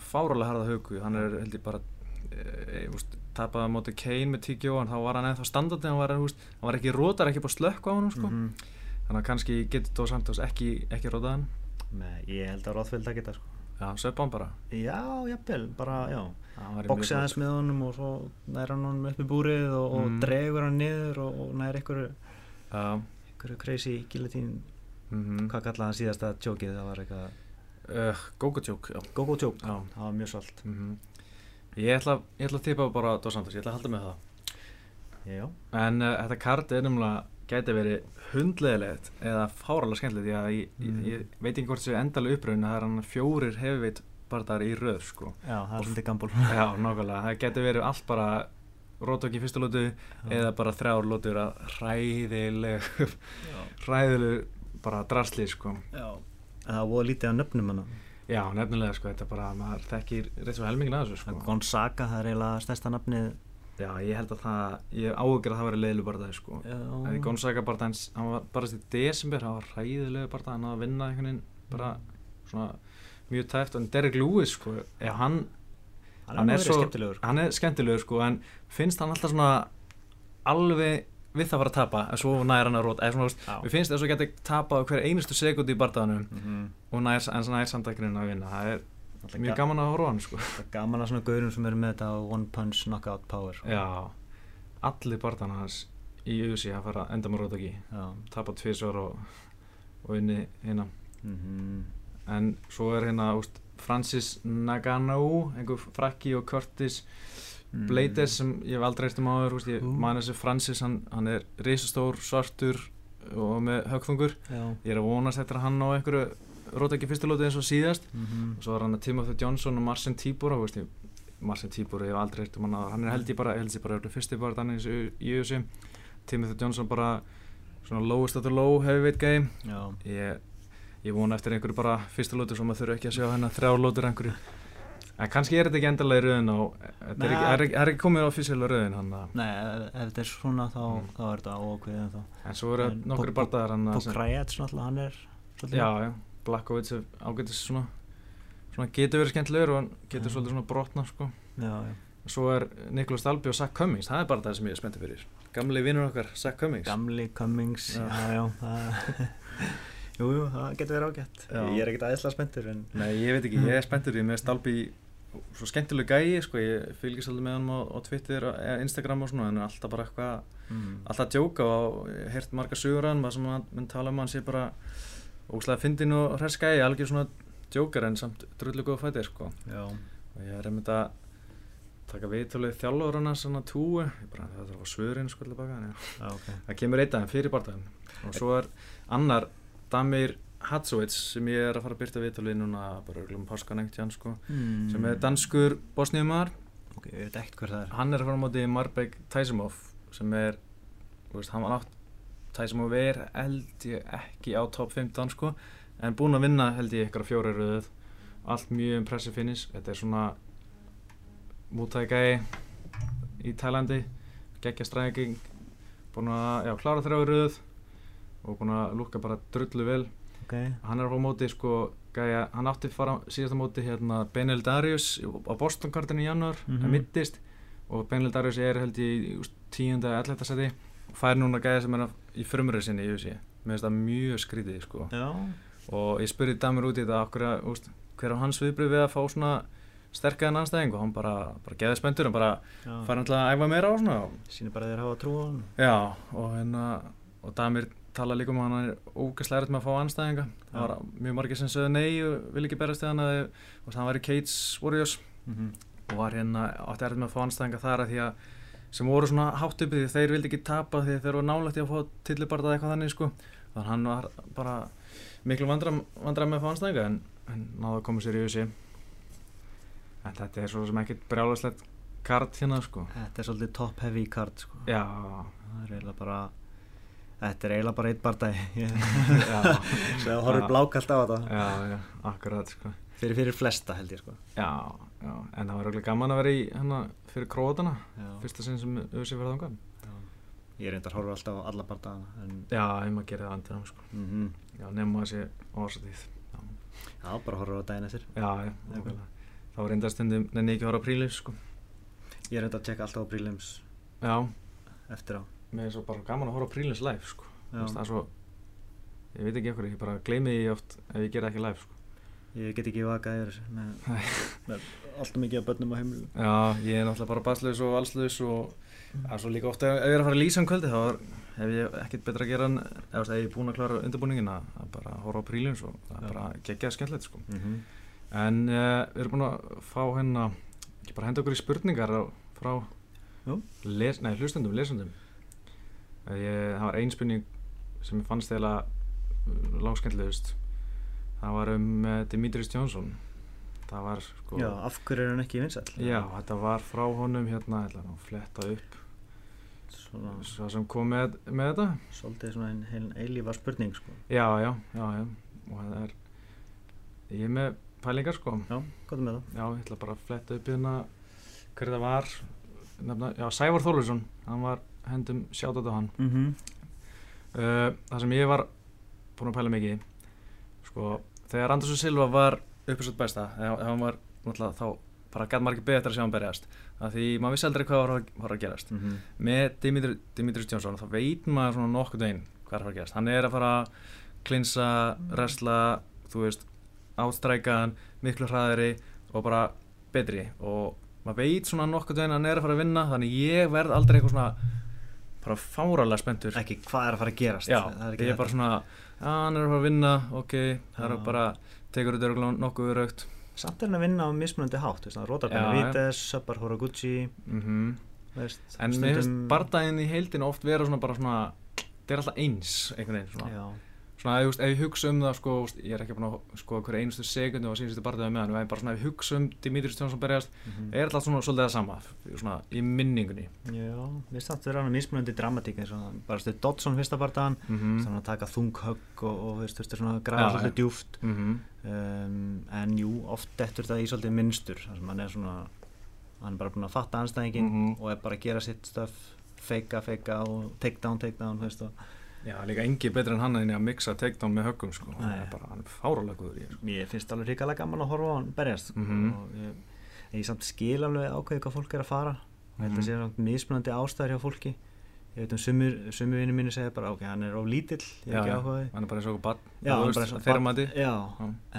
fáralega harða haugu, hann er held ég bara e, e, tapaði á móti Kane með tíkjó en þá var hann ennþá standandi hann var, úst, hann var ekki rótar, ekki bara slökk á hann sko. Mhm. þannig að kannski getur Dos Santos ekki, ekki rótað hann. Nei, ég held að Rothwell það geta sko. Já, söp hann bara já, jafnvel, bara, já væri boxi mjög aðeins með honum og svo nær hann honum upp í búrið og, og Mm. dregur hann niður og, og nær einhverju. Já, einhverju crazy guillotine mhm. hvað kallaði hann síðasta tjókið það var eitthvað Uh, Gogo-tjók, já. go-go tjók, Já. það var mjög svolít Mm Ég ætla, ég ætla að tippa bara Dos Santos, ég ætla að halda með það. já, En uh, þetta kart er nefnilega, gæti verið hundleðilegt eða fáralega skemmtilegt, ég, Mm. ég, ég veit ekki hvort þessu endalega uppröðin, það er hann fjórir hefveit barðar í röð, sko. já, það er svolítið gambul Já, nákvæmlega, það gæti verið allt bara rótokk í fyrstu lótu eða bara þrjár lótur að hræðileg, hræðileg bara drasli, sko. já, það var lítið á nöfnum hann Já, nefnilega, sko, þetta bara, maður þekkir rétt svo helmingin að þessu, sko. Gonzaga, það er eiginlega stærsta nafnið Já, ég held að það, ég áhugur að það væri leiðileg barðaði sko. Það er Gonzaga barðaðins, hann var barast í desember, hann var hræðilegu barðaði, hann að vinna einhvern veginn bara svona mjög tæft, en Derek Lewis sko, ef hann, hann, hann er svo skemmtilegur sko. hann er skemmtilegur sko, en finnst hann alltaf svona alveg við það að fara að tapa, en svo nær hann að róta, eða svona, Já. við finnst þess að geta tapað á hver einustu sekundi í barðaðanum Mhm. og nær, en svona nær samtæknin að vinna, það er mjög ga- gaman að horfa hann sko. Gaman að svona gaurum sem eru með þetta one punch knockout power sko. Já, allir barðana hans í USA að fara enda með rótaki já. tapa tvisvar og, og inni hérna Mm en svo er hérna úst, Francis Nagano einhver frakki og Curtis Blades sem ég hef aldrei eftir maður úst, ég Ú. man þessi Francis hann, hann er risastór, svartur og með högþungur já. ég er að vonast eftir að hann á einhverju rótaki fyrstulóti eins og síðast. Mm og svo er hann að Timothy Johnson og Marcin Tibor og veist Marcin Tibor, ég hef aldrei eftir hann áður. hann er held ég bara, held ég bara fyrsti bara þannig í USA Timothy Johnson bara svona lowest of the low heavyweight game. Ég, ég vona eftir einhverju bara fyrsta lótur sem maður þurfi ekki að sjá hennar þrjár lótur einhverju. En kannski er þetta ekki endalega í rauðin og þetta er ekki, er, ekki- er ekki komið á fysislega rauðin að Nei, ef þetta er svona þá, Mm. þá er þetta ókveðið en svo eru nokkru bardaðar að Pokrajets náttúrulega, hann er já, já, Blackovits er ágætis svona svona getur verið skemmtilegur og hann getur Já. svolítið svona brotna sko já, já. Svo er Nicholas Dalby og Zach Cummings, það er bara það sem ég er spenntið fyrir. Gamli vinnur okkar, Zach Cummings. Gamli Cummings Já. Já, já, það Jú, jú, það getur verið ágætt Já. Ég er ekkert aðeinslega spenntur en Nei, ég veit ekki, ég er spenntur mér er Dalby svo skemmtileg gæi, sko, ég fylgist alveg með hann á, á Twitter, eða Instagram og svona, en er alltaf bara eitthvað, mm. alltaf að djóka og ég heyrt marga sögur hann, maður sem mun tala um hann sé bara ógslag fyndin og hress gæi, algjör svona djókar en samt drullu góða fættir, sko. Já, Og ég er einmitt að taka viðtölið þjálfur hann að svona túu, ég bara, það að svörin, sko, baka, en já. já, ok Það kemur einn daginn fyrir barndaginn og svo er annar Damir Hatsovits sem ég er að fara að byrta viðtalið núna bara örglum páskan einhvern tíðan sko mm. sem er danskur bosniumar Ok, ég veit ekkert hver það er hann er að fara á móti Marbek Taisimov sem er, veist, hann var nátt Taisimov er held ég ekki á top 15 sko. En búinn að vinna held ég ykkur á fjóri röðuð allt mjög impressive finish. Þetta er svona mútækægi í Tælandi. Geggja stræking búinn að, já, klára þrjá röðuð og búinn að lúka bara drullu vel. Ok, hann er að fá móti sko gæja, hann átti að fara síðasta móti hérna Benel Darius á Boston Garden í januar, mm. -hmm. mittist og Benel Darius er held í úst, tíunda, elletta seti og fær núna gæja sem er að- í frumröðu sinni í USA mér finnst það mjög skrítið sko. Og ég spurði Damir út í þetta okkur að, úst, hver á hans viðbröð við að fá svona sterkaðan anstæðing og hann bara, bara geði spenntur og bara hann til að æfa meira á svona. Og sýnir bara að þeir hafa trú á hann Já, og hérna og Damir tala líka um að hann er ógæslega erfitt með að fá anstæðinga það Já. var mjög margir sem sögðu nei og vil ekki berast þegar hann að og hann var í Cage Warriors. Mm og var hérna átti erfitt með að fá anstæðinga þar að því að sem voru svona hátt uppi því þeir vildi ekki tapa því þeir voru nálægt í að fá tillibartað eitthvað þannig sko. Þannig að hann var bara miklu vandram, vandram með að fá anstæðinga en, en náðu að koma sér í USA en þetta er svo sem ekkert brjálaslegt kart hérna sko. Þetta er svolítið top heavy card sko. Já, það er eiginlega bara þetta er eiginlega bara eitt bardagi. Já. Svo Já. blákalt á þetta. Já, já, akkurat sko. Fyrir fyrir flesta held ég sko Já, já, en það var auðvitað gaman að vera í hérna fyrir krótana. Fyrsta sinn sem auðvitað verða Já. ég reyndar horfir alltaf á alla bardagana en Já, ég maður gerir það andir sko. mm Já, nema þessi ásatíð Já, já, bara horfir á daginn eftir já, já nákvæmlega. Þá reyndar stundum nenni ekki að horfa á prílif sko. ég reyndar að tjekka alltaf á prílims Já, eftir á mér er svo bara gaman að horfa á prílins live sko. Það er svo Ég veit ekki ekkur, ég bara gleymi því oft ef ég gera ekki live sko. Ég get ekki vakað yfir þessu með, með alltaf mikið af börnum á heimilu Já, ég er náttúrulega bara baslaus og allslaus og það er svo líka ofta ef ég er að fara að lýsa um kvöldi þá er, hef ég ekkert betra að gera en veist, ef ég er búinn að klára undirbúningin að bara horfa á prílins og það er bara geggjað skemmtilegt sko. mm -hmm. En uh, við erum búin að fá hérna, ekki bara henda okkur í spurningar á, frá les, nei, hlustendum, lesendum. Uh, ég, það var ein spurning sem ég fannst eða langskemmtilegust. Það var um uh, Dimitris Jónsson. Það var sko... já, af hverju er hann ekki vinsall Já, þetta var frá honum hérna, að fletta upp svona, svo sem kom með, með þetta. svolítið svona ein, ein eilífa spurning sko. Já, já, já, já, og það er, ég er með pælingar sko. já, er með það Já, ég ætla bara að fletta upp hérna hverju það var, nefna, já, Sævar Þorlursson, hann var hendum sjátt á hann. mm -hmm. Uh, það sem ég var búinn að pæla mikið, sko, þegar Andersson Silva var uppisöld besta, þegar hann var náttúrulega þá bara gæt ekki betur að sjá hann berjast, af því maður vissi aldrei hvað var, að- var að gerast. Mm -hmm. með Dimitri, Dimitris Jónsson þá veit maður svona nokkuð veginn hvað er að fara að gerast. Hann er að fara að klinsa, wrestla, þú veist átstrækaðan, miklu hraðari og bara betri. Og maður veit svona nokkuð veginn að hann er að fara að vinna þannig ég verð aldrei eitthvað svona bara fáralega spenntur. Ekki hvað er að fara að gerast. Já, það er ekki já, hann er að fara að vinna, ok það er Já. bara, tekur þetta örugglega nokkuð raukt samt er hann að vinna á mismunandi hátt veist, hann rótar bara Vites, Sabbar Horaguchi mm veist, en mér finnst bardaginn í heildin oft vera svona bara svona þetta er alltaf eins einhvern veginn svona. Já, svona ef, ég hugsa um það sko, ég er ekki búin að sko hverju einustu sekundu og síðustu barðaði með hann en bara svona ef ég hugsa um Dimitris Jónsson berjast mm er alltaf svona svolítið það sama svona í minningunni já finnst það vera hann mismunandi dramatík eins og hann- bara stuð Dodson fyrsta bardagan mm -hmm. þannig að taka þung högg og, og veist, veist, svona græða svolítið djúft Mm -hmm. um, en jú, oft dettur það í svolítið minnstur þar sem hann er svona hann er bara búin að fatta anstæðingin Mhm. og er bara að gera sitt stöf feika, feika og take down, take down veist, og Já, líka engi betur en hann en að mixa takedown með höggum sko. hann Nei. er bara, hann er fárálega góður í þessu. mér finnst alveg hrikalega gaman að horfa á hann berjast Mhm. og ég, ég samt skil alveg ákveði hvað fólk er að fara og þetta Mhm. sé samt mismunandi ástæður hjá fólki ég veit um sumir, sumir vinni mínu segja bara ok, hann er of lítill, ég er ekki áhugaði hann er bara eins og og þeirra mati Já,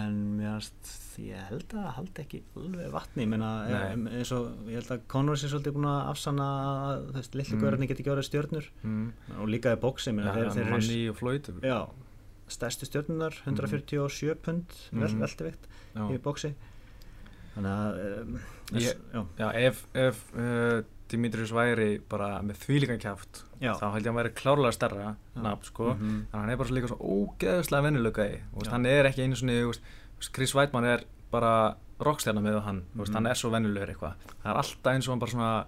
en mér finnst ég held að það haldi ekki alveg vatni ég meina, em, eins og ég held að Conor sé svolítið búin að afsanna að þú veist, litlu Mm. mm. geti ekki orðið stjörnur mm. og líka í bóksi, Já, meina, þeir, þeir eru já, stærstu stjörnunar 147 pund vel, Mhm. veldivikt Já. í bóksi þannig að um, Ég- já, Já, ef, ef uh, Dimitrius væri bara með þvílíkan kjáft Já. þá held ég að hann væri klárlega stærra Já. nafn, sko, Mhm. þannig að hann er bara líka svo ógeðslega Já. hann er ekki einu veist, Chris Weidmann er bara rockstjarnar með hann, veist, Mhm. hann er svo vennulegur eitthvað, það er alltaf eins og hann bara svona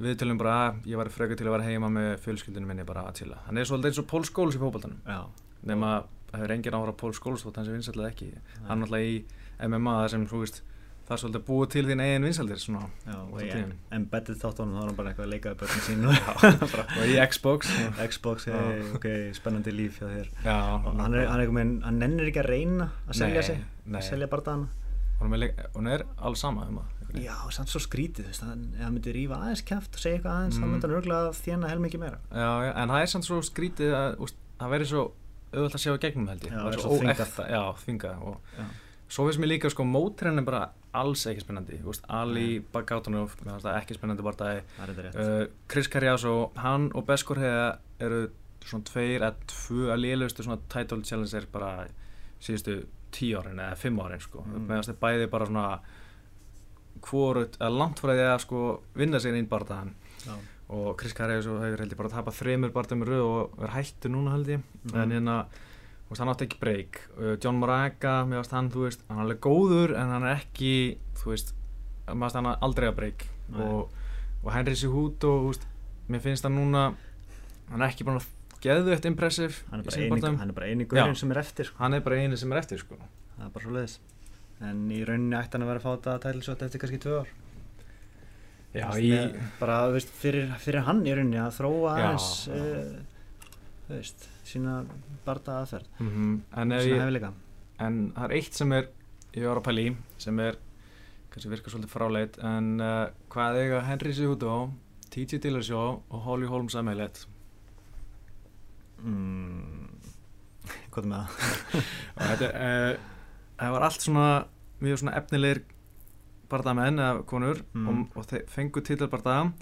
við tölum bara að ég var frekar til að vera heima með fjölskyldinu minni bara að chilla, hann er svolítið eins og Pól Skóls í fókbaltanum, nema það hefur engin áhra Pól Skóls þótt hann sé vinsætlega ekki, hann náttúrulega í MMA þar sem, þú veist, það er svolítið búið til þín eigin vinsaldir svona Já, og ég embedded þáttunum þá er hann bara eitthvað að leika við börnum sín. Og í Xbox. Xbox, hey, ok, spennandi líf hjá þér. Já, og hann er, hann er eitthvað með, hann nennir ekki að reyna að selja Nei, sig, nei. að selja barndagana leik- hún er alls sama um það Já, samt svo skrítið, þú veist, hann, ef hann myndi rífa aðeins kæft og segja eitthvað aðeins, þá Mm. myndi hann örgulega þjána helmingi meira. Já, já, en það er samt svo skrítið að það verður svo auðvitað að sjá í gegnum held ég Svo finnst mér líka sko mótrenn er bara alls ekki spennandi úst, Ali finnst það ekki spennandi barndagi uh, Chris Carriaso, hann og Beskor hefða eru svona tveir eða tvö að lélustu svona title challenger bara síðustu tíu árin eða fimm árin sko, Mm. meðan þetta bæði bara svona hvorut, eða langt frá því að sko vinna sér inn bardaðan Já, og Chris Carriaso hefur held ég bara tapað þreymur barndum í röð og verið hættur núna held ég. Mhm. en hérna, veist, hann átti ekki breyk. Uh, John Moraga, mér varst hann, þú veist hann er alveg góður en hann er ekki þú veist, mér varst hann aldrei að breyk. Og, og Henry Cejudo, þú veist mér finnst hann núna hann er ekki bara geðveitt impressive hann er bara eini, hann er bara eini Já. gurinn sem er eftir sko. hann er bara eini sem er eftir sko. Það er bara svo leiðis en í rauninni ætti hann að vera að fá þetta tælisvot eftir kannski tvö ár. Já, veist, í, með- bara veist, fyrir, fyrir hann í rauninni að þróa aðeins uh, þú veist, sína barda aðferð. Mm en, ef sína ég, en það er eitt sem er ég var að pæla í sem er kannski virkar svolítið fráleit en uh, hvað eiga Henry Cejudo TJ Dillashaw og Holly Holmes að meðleitt mm, hvað er með það? þetta uh, það var allt svona mjög svona efnilegir bardamenn eða konur Mm. og, og þeir fengu titilbardaga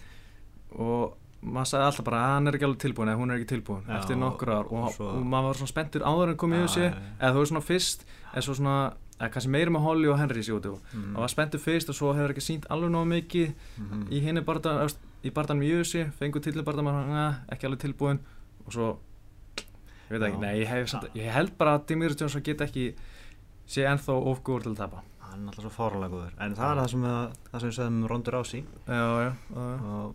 og maður sagði alltaf bara að hann er ekki alveg tilbúin eða hún er ekki tilbúin Já, eftir nokkur ár. Og, svo- og maður var svona spenntur áður en komið í já. eða þú veist svona fyrst eða svo svona eða kannski meira með Holly og Henry síðu Mm. og var spenntur fyrst og svo hefur ekki sínt alveg nóg mikið Mhm. í henni barda í bardanum í USA fengu titilbarda maður ekki alveg tilbúin og svo ég veit ekki, nei ég, hef, samt, ég held bara að Demetrius Johnson get ekki sé ennþá ofgóður til að tapa. Hann er alltaf svo fáralega góður. En það er það sem, að, það sem við sögum um Rondur Ási og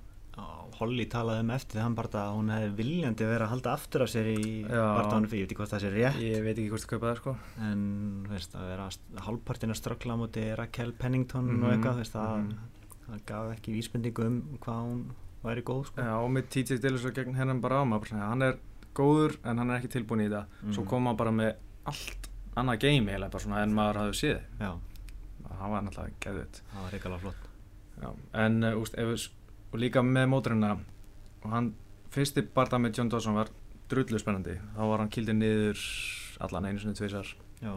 Holly talaði um eftir þann barða að hún hefði viljandi verið að halda aftur af sér í barðanum fyrir, ég veit ekki hvort það sé rétt. Ég veit ekki hvort það kaupa það sko. En veist að vera hálfpartin að ströggla á móti Raquel Pennington Mhm, og eitthvað þú veist, það, mhm. það gaf ekki vísbendingu um hvað hún væri góð sko. já, og með TJ Dillashaw gegn hennan bara á maður hann er góður en hann er ekki tilbúin í þetta. Svo Mhm. kom hann bara með allt annað game eiginlega bara svona en maður hafði séð. Já, hann var náttúrulega geðvitt en og líka með móturina og hann, fyrsti barða með John Dawson var drullu spennandi. Þá var hann kildið niður allan einu sinni tvisar já,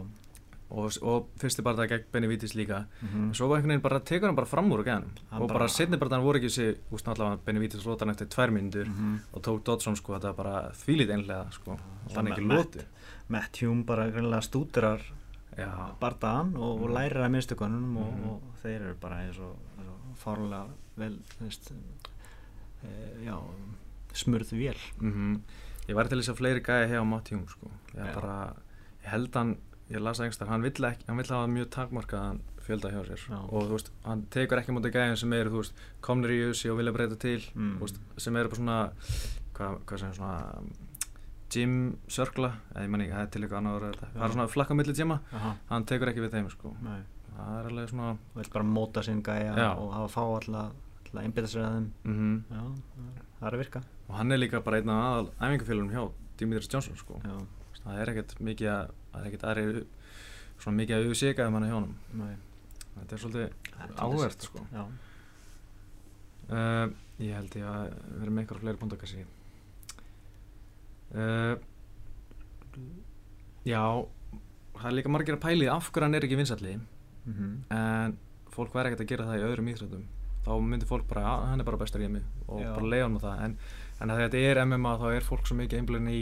og, og fyrsti barða gegn Benavides líka. Mm svo var einhvern veginn bara, tekur hann bara fram úr og Hann og bara, bara- setni barðan voru ekki þessi, úst, náttúrulega Benavides lóta hann eftir tvær myndur -hmm. og tók Dodson sko, þetta var bara þvílít einlega sko, hann ekki lóti Matt Hume bara greinlega stúturar Já, bardaðan og, og Mhm. lærir að minnstökunum og, Mhm. og þeir eru bara eins og, eins og fárlega vel veist, e, já, smurð vél mm ég var til þess að fleiri gæja hjá Matt Hume sko. ég, bara, ég held hann ég las einhverstað, hann vill ekki hann vill hafa mjög takmarkaðan fjölda hjá sér Já. og þú veist, hann tekur ekki mútið gæjum sem eru, þú veist, komnir í USA og vilja breyta til Mm. þú veist, sem eru bara svona hvað, hvað sem svona gym cirkla, eða ég man ekki, það er til eitthvað annar orð, það Já. er svona flakka milli gyma hann tekur ekki við þeim sko. nei það er alveg svona og vill bara móta sinn gæja og hafa fá alltaf að einbytta sér að þeim. Mm já, það er að virka. Og hann er líka bara einn af aðal æfingafélunum hjá Dimitris Johnson sko. já, það er ekkert mikið að það er ekkert aðri svona mikið að auðsíkaðum hann hjá nei. Þetta er svolítið er áhvert sko. uh, ég held ég að vera með eitthvað fleiri búnda kannski. Uh, já það er líka margir að pæli af hverju hann er ekki vinsalli mhm. En fólk væri ekkert að gera það í öðrum íþróttum þá myndir fólk bara, að hann er bara bestar í mig og Já. bara leiða hann með það. En, en að þetta er MMA þá er fólk svo mikið einblinn í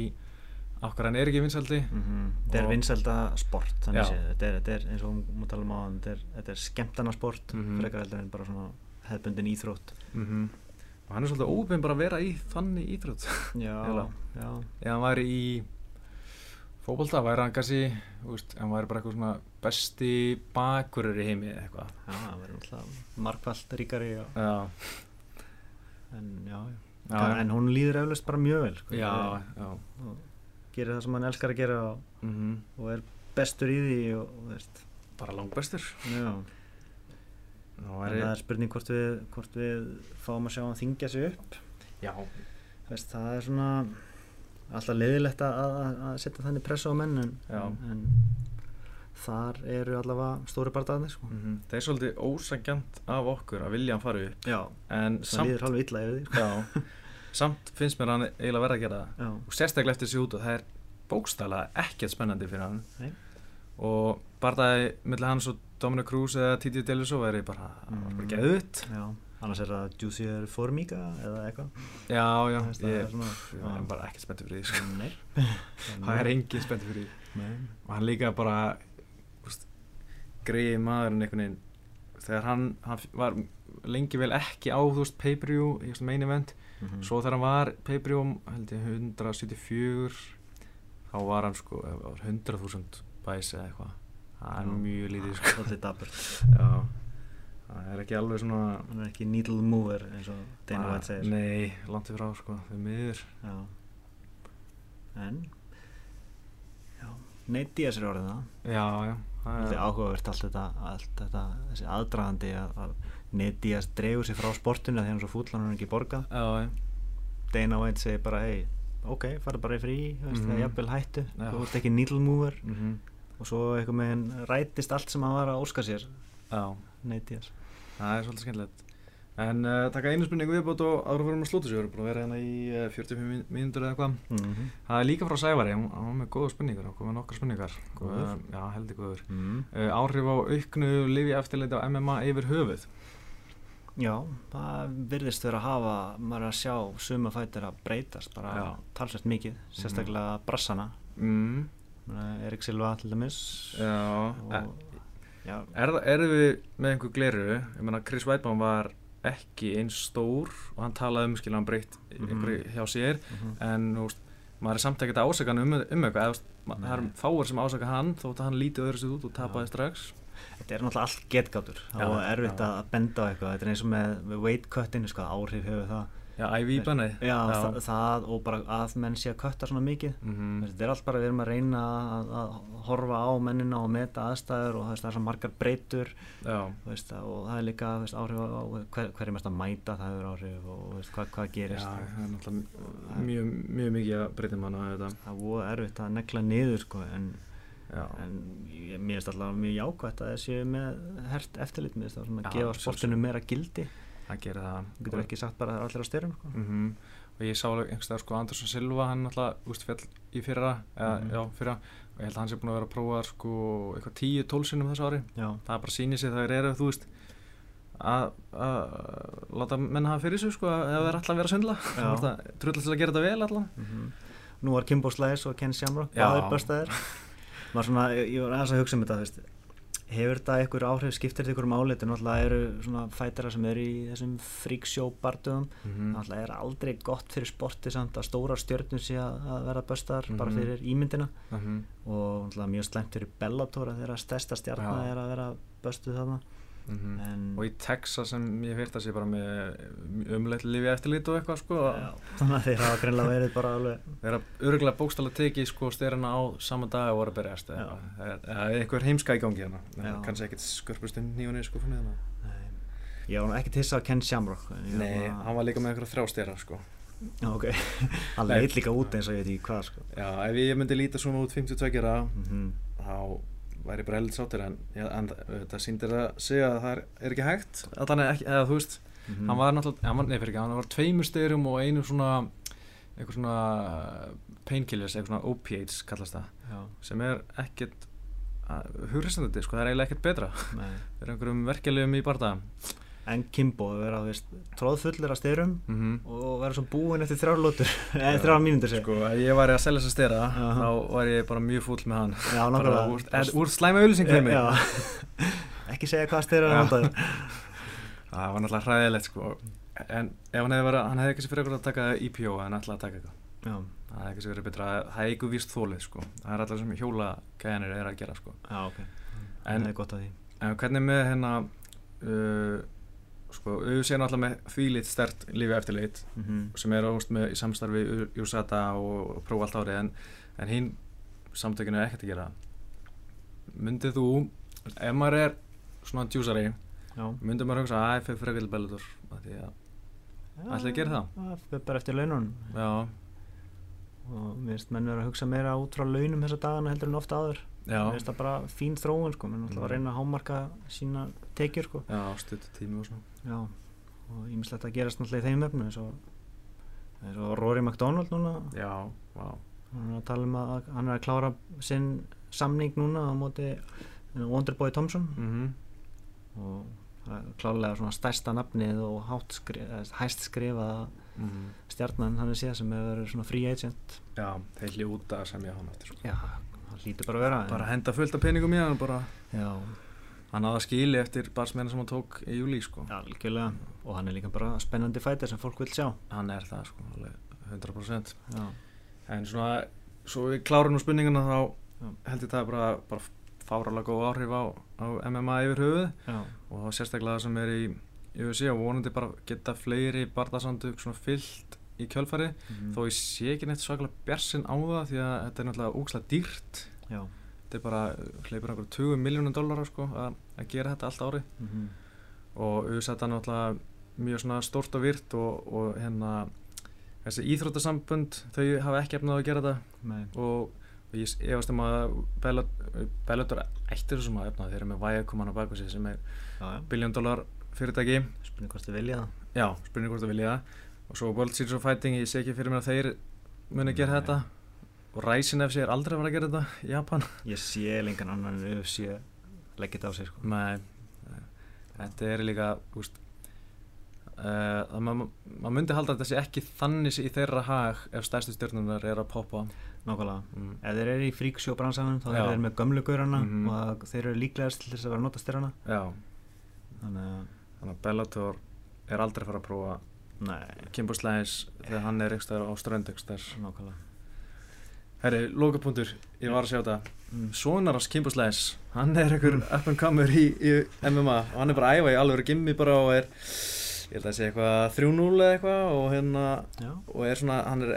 hverju hann er ekki vinsaldi Mhm. Þetta er vinsælda sport þannig séð, þetta er, þetta er eins og múum tala um á þetta er, þetta er skemmtana sport Mhm. frekar heldur en bara svona hefbundin íþrótt. Mm og hann er svolítið óbyrn bara að vera í þannig íþrótt. Já, já, ef hann væri í fótbolta væri hann kannski hann væri bara eitthvað svona besti bakurur í heimi eða eitthvað. Já, það verður náttúrulega markvallt ríkari og, já, en já, já. Já. en hún líður eflaust bara mjög vel sko, já, já. gerir það sem hann elskar að gera og, Mm og er bestur í því og, bara langbestur. Já, Nú en væri, það er spurning hvort við, hvort við fáum að sjá hann þingja sig upp. Já, Veist, það er svona alltaf leiðilegt að, að, setja þannig pressu á menn en, en, en þar eru allavega stóri bardaðarnir sko. mhm. það er svolítið ósagjant af okkur að vilja hann fara upp Já, en samt, sko. já, samt finnst mér hann eiginlega verða að gera það Já, og sérstaklega eftir þessi út og það er bókstæðlega ekkert spennandi fyrir hann Nei. og barðaði millir hans og Dominic Cruz eða Titi Deluso væri bara, Mm. bara geðut já, annars er það er Formiga eða eitthvað. Já, já, það ég, er svona- pff, ég er bara ekkert spenntið fyrir því sko. Það er engin spenntið fyrir því. Og hann líka bara greiði maðurinn einhvern veginn. Þegar hann, hann var lengi vel ekki á þú veist pay-per-view í þessum main event. Mhm. svo þegar hann var pay-per-view held ég 174 þá var hann sko 100.000 bæs eða eitthvað. Það er mjög lítið sko. Svolítið dapurt. Já það er ekki alveg svona Hann er ekki needle mover eins og Dana bara- White segir. nei, langt yfir á sko við miður. Já. En Diaz er orðið það. Já, já það er er, áhugavert allt þetta, allt þetta þessi aðdragandi að, að Nate Diaz dregur sér frá sportinu þegar hann svo fúll hann er ekki borgað. Já, Dana White segir bara hei ok, farið bara í frí veist, Mhm. það er jafnvel hættu. Já. þú ert ekki needle mover. Mhm, og svo eitthvað með hann rætist allt sem hann var að óska sér. Já Nate Diaz Það er svolítið skemmtilegt. En uh, taka einu spurningu viðbót og ára fyrir að slúta sig Við erum búin að vera hérna í uh, 45 mín- mínútur eða eitthvað. Mm -hmm. Það er líka frá Sævari, hann var með góða spurningar hann kom með nokkra spurningar. Góður. Uh, Já, heldur góður. Mm. uh, Áhrif á auknu lifi eftirleiti á MMA yfir höfuð? Já, það virðist vera að hafa maður er að sjá suma fættir að breytast bara talsvægt mikið sérstaklega brassana. Mm, Erik Silva til dæmis. Já, og, e- já, er, erum við með einhver gleru Ég meina, Chris Weidmann var ekki eins stór og hann talaði um skilja hann breytt Mhm. einhverju hjá sér mhm. en þú veist, maður er samt ekkert að ásaka hann um, um eitthvað, það er fáir sem ásaka hann þótt að hann lítið öðru sér út og tapaði Já. strax Þetta er náttúrulega allt getgátur Já, og erfitt já. að benda á eitthvað þetta er eins og með, með weight cutinu sko, áhrif hefur það Já, IV bannið. já, Það, það og bara að menn sé að kötta svona mikið. Mm þetta er allt bara við erum að reyna að, að horfa á mennina og meta aðstæður og veist, það er svo margar breytur. Já, veist, og það er líka veist, áhrif á hver, hver er mest að mæta það hefur áhrif og hvað, hvað já, gerist það er náttúrulega mjög, mjög mikið að breyta manna þetta. Það er erfitt að negla niður sko, en, Já, en ég, mér finnst alltaf mjög jákvæmt að þessi með hert eftirlit. Mér finnst það svona Já, að gefa sportinu meira gildi það gerir það þú getur ekki sagt bara að það er allir á styrum sko. mm Og ég sá alveg einhverstað sko Andersson Silva, hann náttúrulega úst fjall í fyrra eða, Mhm. já, fyrra og ég held að hann sé búin að vera að prófa sko eitthvað 10-12 sinnum þessu ári já, það bara sýnir sig þegar eru, þú veist að, að láta menn hafa fyrir sig sko ef það er alltaf að vera að Já. trullast til að gera þetta vel allan Mhm. nú var Kimbo Slice og Ken Shamrock báðir bestaðir ég var aðeins að hugsa um þetta þú veist. Hefur þetta einhver áhrif, skiptir þetta einhver máli þetta náttúrulega eru svona fætara sem eru í þessum freakshow bardugum mm náttúrulega er aldrei gott fyrir sporti samt að stóra stjörnum sé að, vera bestar bara Mhm. fyrir ímyndina -hmm. og náttúrulega mjög slæmt fyrir Bellator að þeirra stærsta stjarnar Já. er að vera bestuð þarna Mm en og í Texas sem ég heyrt að sé bara með umleitt lifi eftirlit og eitthvað sko. Já, þannig að þeir hafa greinlega verið bara alveg þeirra örgulega bókstala tekið sko styrna á sama dag og voru að berjast eða eitthvað. það er- það er einhver heimska í gangi hérna. Kannski ekkert skörpust inn nýjunni sko fyrir hérna. Nei. ég var ekki tissa á Ken Shamrock en ég nei, var- hann var líka með einhverja þrjá styrra sko. Já, ok, hann Nei. leit líka út eins og ég veit ekki hvað sko. já, ef ég myndi líta svona út 52 gera mm þá væri bara heldur sáttir en, en það sýndir að segja að það er, ekki hægt. Er ekki, eða þú veist Mhm. hann var náttúrulega, hann var, nei fyrir ekki, hann var tveimur styrum og einu svona eitthvað svona painkillers, eitthvað svona opiates kallast það, Já, sem er ekkert hugreistandi, sko, það er eiginlega ekkert betra. Það er einhverjum verkefliðum í barða En Kimbo að vera veist, tróðfullur af styrum mm -hmm. og vera svo búinn eftir þrjár lótur eða þrjár mínútur seg sko, ef ég væri að selja þess að stera Jaha. þá var ég bara mjög fúll með hann. Já, bara nákvæmlega. úr, eð, úr slæma auðlýsing fyrir mig Já. Ekki segja hvað styrir Já. hann vandaður það var náttúrulega hræðilegt sko. en ef hann hefði verið, hann hefði ekki sér fyrir eitthvað að taka IPO en alltaf að taka eitthvað. Já, það hefði ekki sér verið betra, það er eitthvað víst þólið sko. það er alltaf er Það er því með með þvílitt stert lífi eftirlit mm -hmm. sem er ást með samstarfi USADA og, og prófa allt árið en, en hinn samtökinu er ekkert að gera Myndið þú ef maður er svona djúsari Já. myndum maður hugsa að fyrir frekar til Bellator af því að gera það? Það fer bara eftir laununum já, og mér finnst menn vera að hugsa meira út frá launum þessa dagana heldur en ofta áður já, mér finnst það bara fín þróun sko, menn alltaf Mm. að reyna að hámarka sína tekjur sko já, stuttu tími og svona Já, og ímislegt að gerast náttúrulega í þeim efnu eins og, Rory McDonald núna. Já, vá, hann er að tala um að hann er að klára sinn samning núna á móti Wonderboy Thompson. Mhm. Og það er klálega svona stærsta nafnið og eða hæst skrifaða mhm. stjarnan hann er síðan sem hefur verið svona free agent. Já, þeir hljóta að semja hann aftur sko. Já, það lítur bara að vera bara henda fullt af peningum í hann bara Já, hann hafði skili eftir barsmennin sem hann tók í júli sko. algjörlega. Og hann er líka bara spennandi fætir sem fólk vil sjá. Hann er það sko, alveg 100% Já, en svona, svo við klárum nú spurninguna þá Já. held ég það bara, bara fáralega góð áhrif á, á MMA yfir höfuð. Já, og þá sérstaklega það sem er í UFC og vonandi bara geta fleiri barðarsandug svona fyllt í kjölfari mhm, þó ég sé ekki neitt svaklega björnsinn á það því að þetta er náttúrulega úkslega dýrt. Já þetta er bara, hleypur einhver 20 miljónum dólarar sko að, gera þetta allt ári mhm, og USA er náttúrulega mjög svona stórt og virt og, og hérna þessi íþróttasambönd þau hafa ekki efnað að gera þetta. Nei, og, og ég efast um að Bellator ættir þessum að efna þeir eru með Viacom á baku sig sem er já, já, biljón dólar fyrirtæki. Spurning hvort þið vilja það. Já, spurning hvort það vilja það. Og svo World Series of Fighting, ég sé ekki fyrir mér að þeir muni að gera þetta og FC er aldrei að fara að gera þetta í Japan. Ég sé lengan annan en UFC leggja þetta á sig sko. Nei, þetta er líka úst, uh, að maður ma myndi halda að þetta sé ekki þannig í þeirra hag ef stærstu stjórnunar er að poppa. Nákvæmlega. Mm. Ef þeir eru í freakshow bransanum þá eru þeir með gömlu gaurana Mhm. og þeir eru líklegast til þess að vera að nota styrrana Já, Þannig að, að Bellator er aldrei að fara að prófa Kimbo Slæs þegar hann er ekstar á strönd ekstar nákvæmlega Herri, lokapunktur, ég var að sjá þetta. Mm. Sonar hans Kimbo Slæs hann er einhver up and comer í, í MMA og hann er bara að æfa í alveg gimmi bara og er ég held að segja eitthvað 3-0 eða eitthvað og hérna Já, og er svona, hann er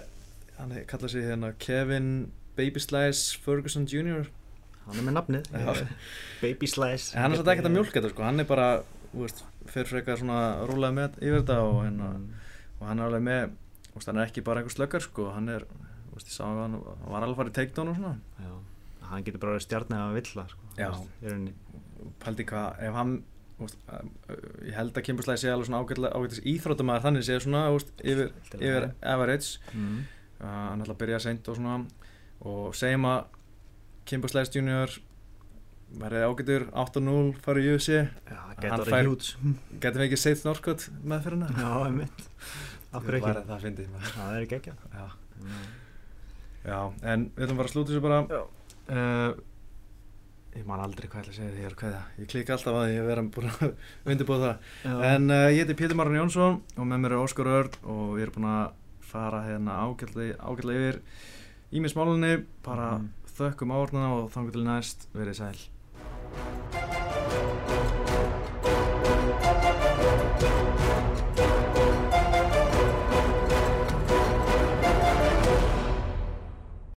hann er, kallar sig hérna Kevin Baby Slice Ferguson Jr. hann er með nafnið. Baby Slice en hann er satt ekkert að mjólka þetta sko, hann er bara veist, fer frekar svona rúlega með yfir þetta og, hérna, mm. og hann er alveg með hann er ekki bara einhver slöggar sko, hann er veist, ég sá að hann, hann var alveg að fara í takedown og svona. Já, hann getur bara verið stjarn eða vill sko. Já. pældi hvað, ef hann veist, uh, ég held að Slice sé alveg svona ágættis íþróttamæður þannig sé svona veist, yfir, yfir average. Mm. uh, hann ætla að byrja seint og svona. Og segjum að Kimber Slice Jr. verði ágætur 8-0 farið í það Hann getur fær- verið getum við ekki seitt Norskot með fyrir hana Já, fyndið maður. Það er ekki ekki já. já, en við ætlum bara að slúta þessu bara Já. uh, ég man aldrei hvað ég ætla að segja er hvað það ég klika alltaf að ég vera búin að undirbúða það En uh, ég heiti Pétur Marun Jónsson og með mér er Óskar Örn og við erum búin að fara hérna ágætlega, yfir ímismálunni, bara Mhm. þökkum áornana og þangur til næst, verið sæl.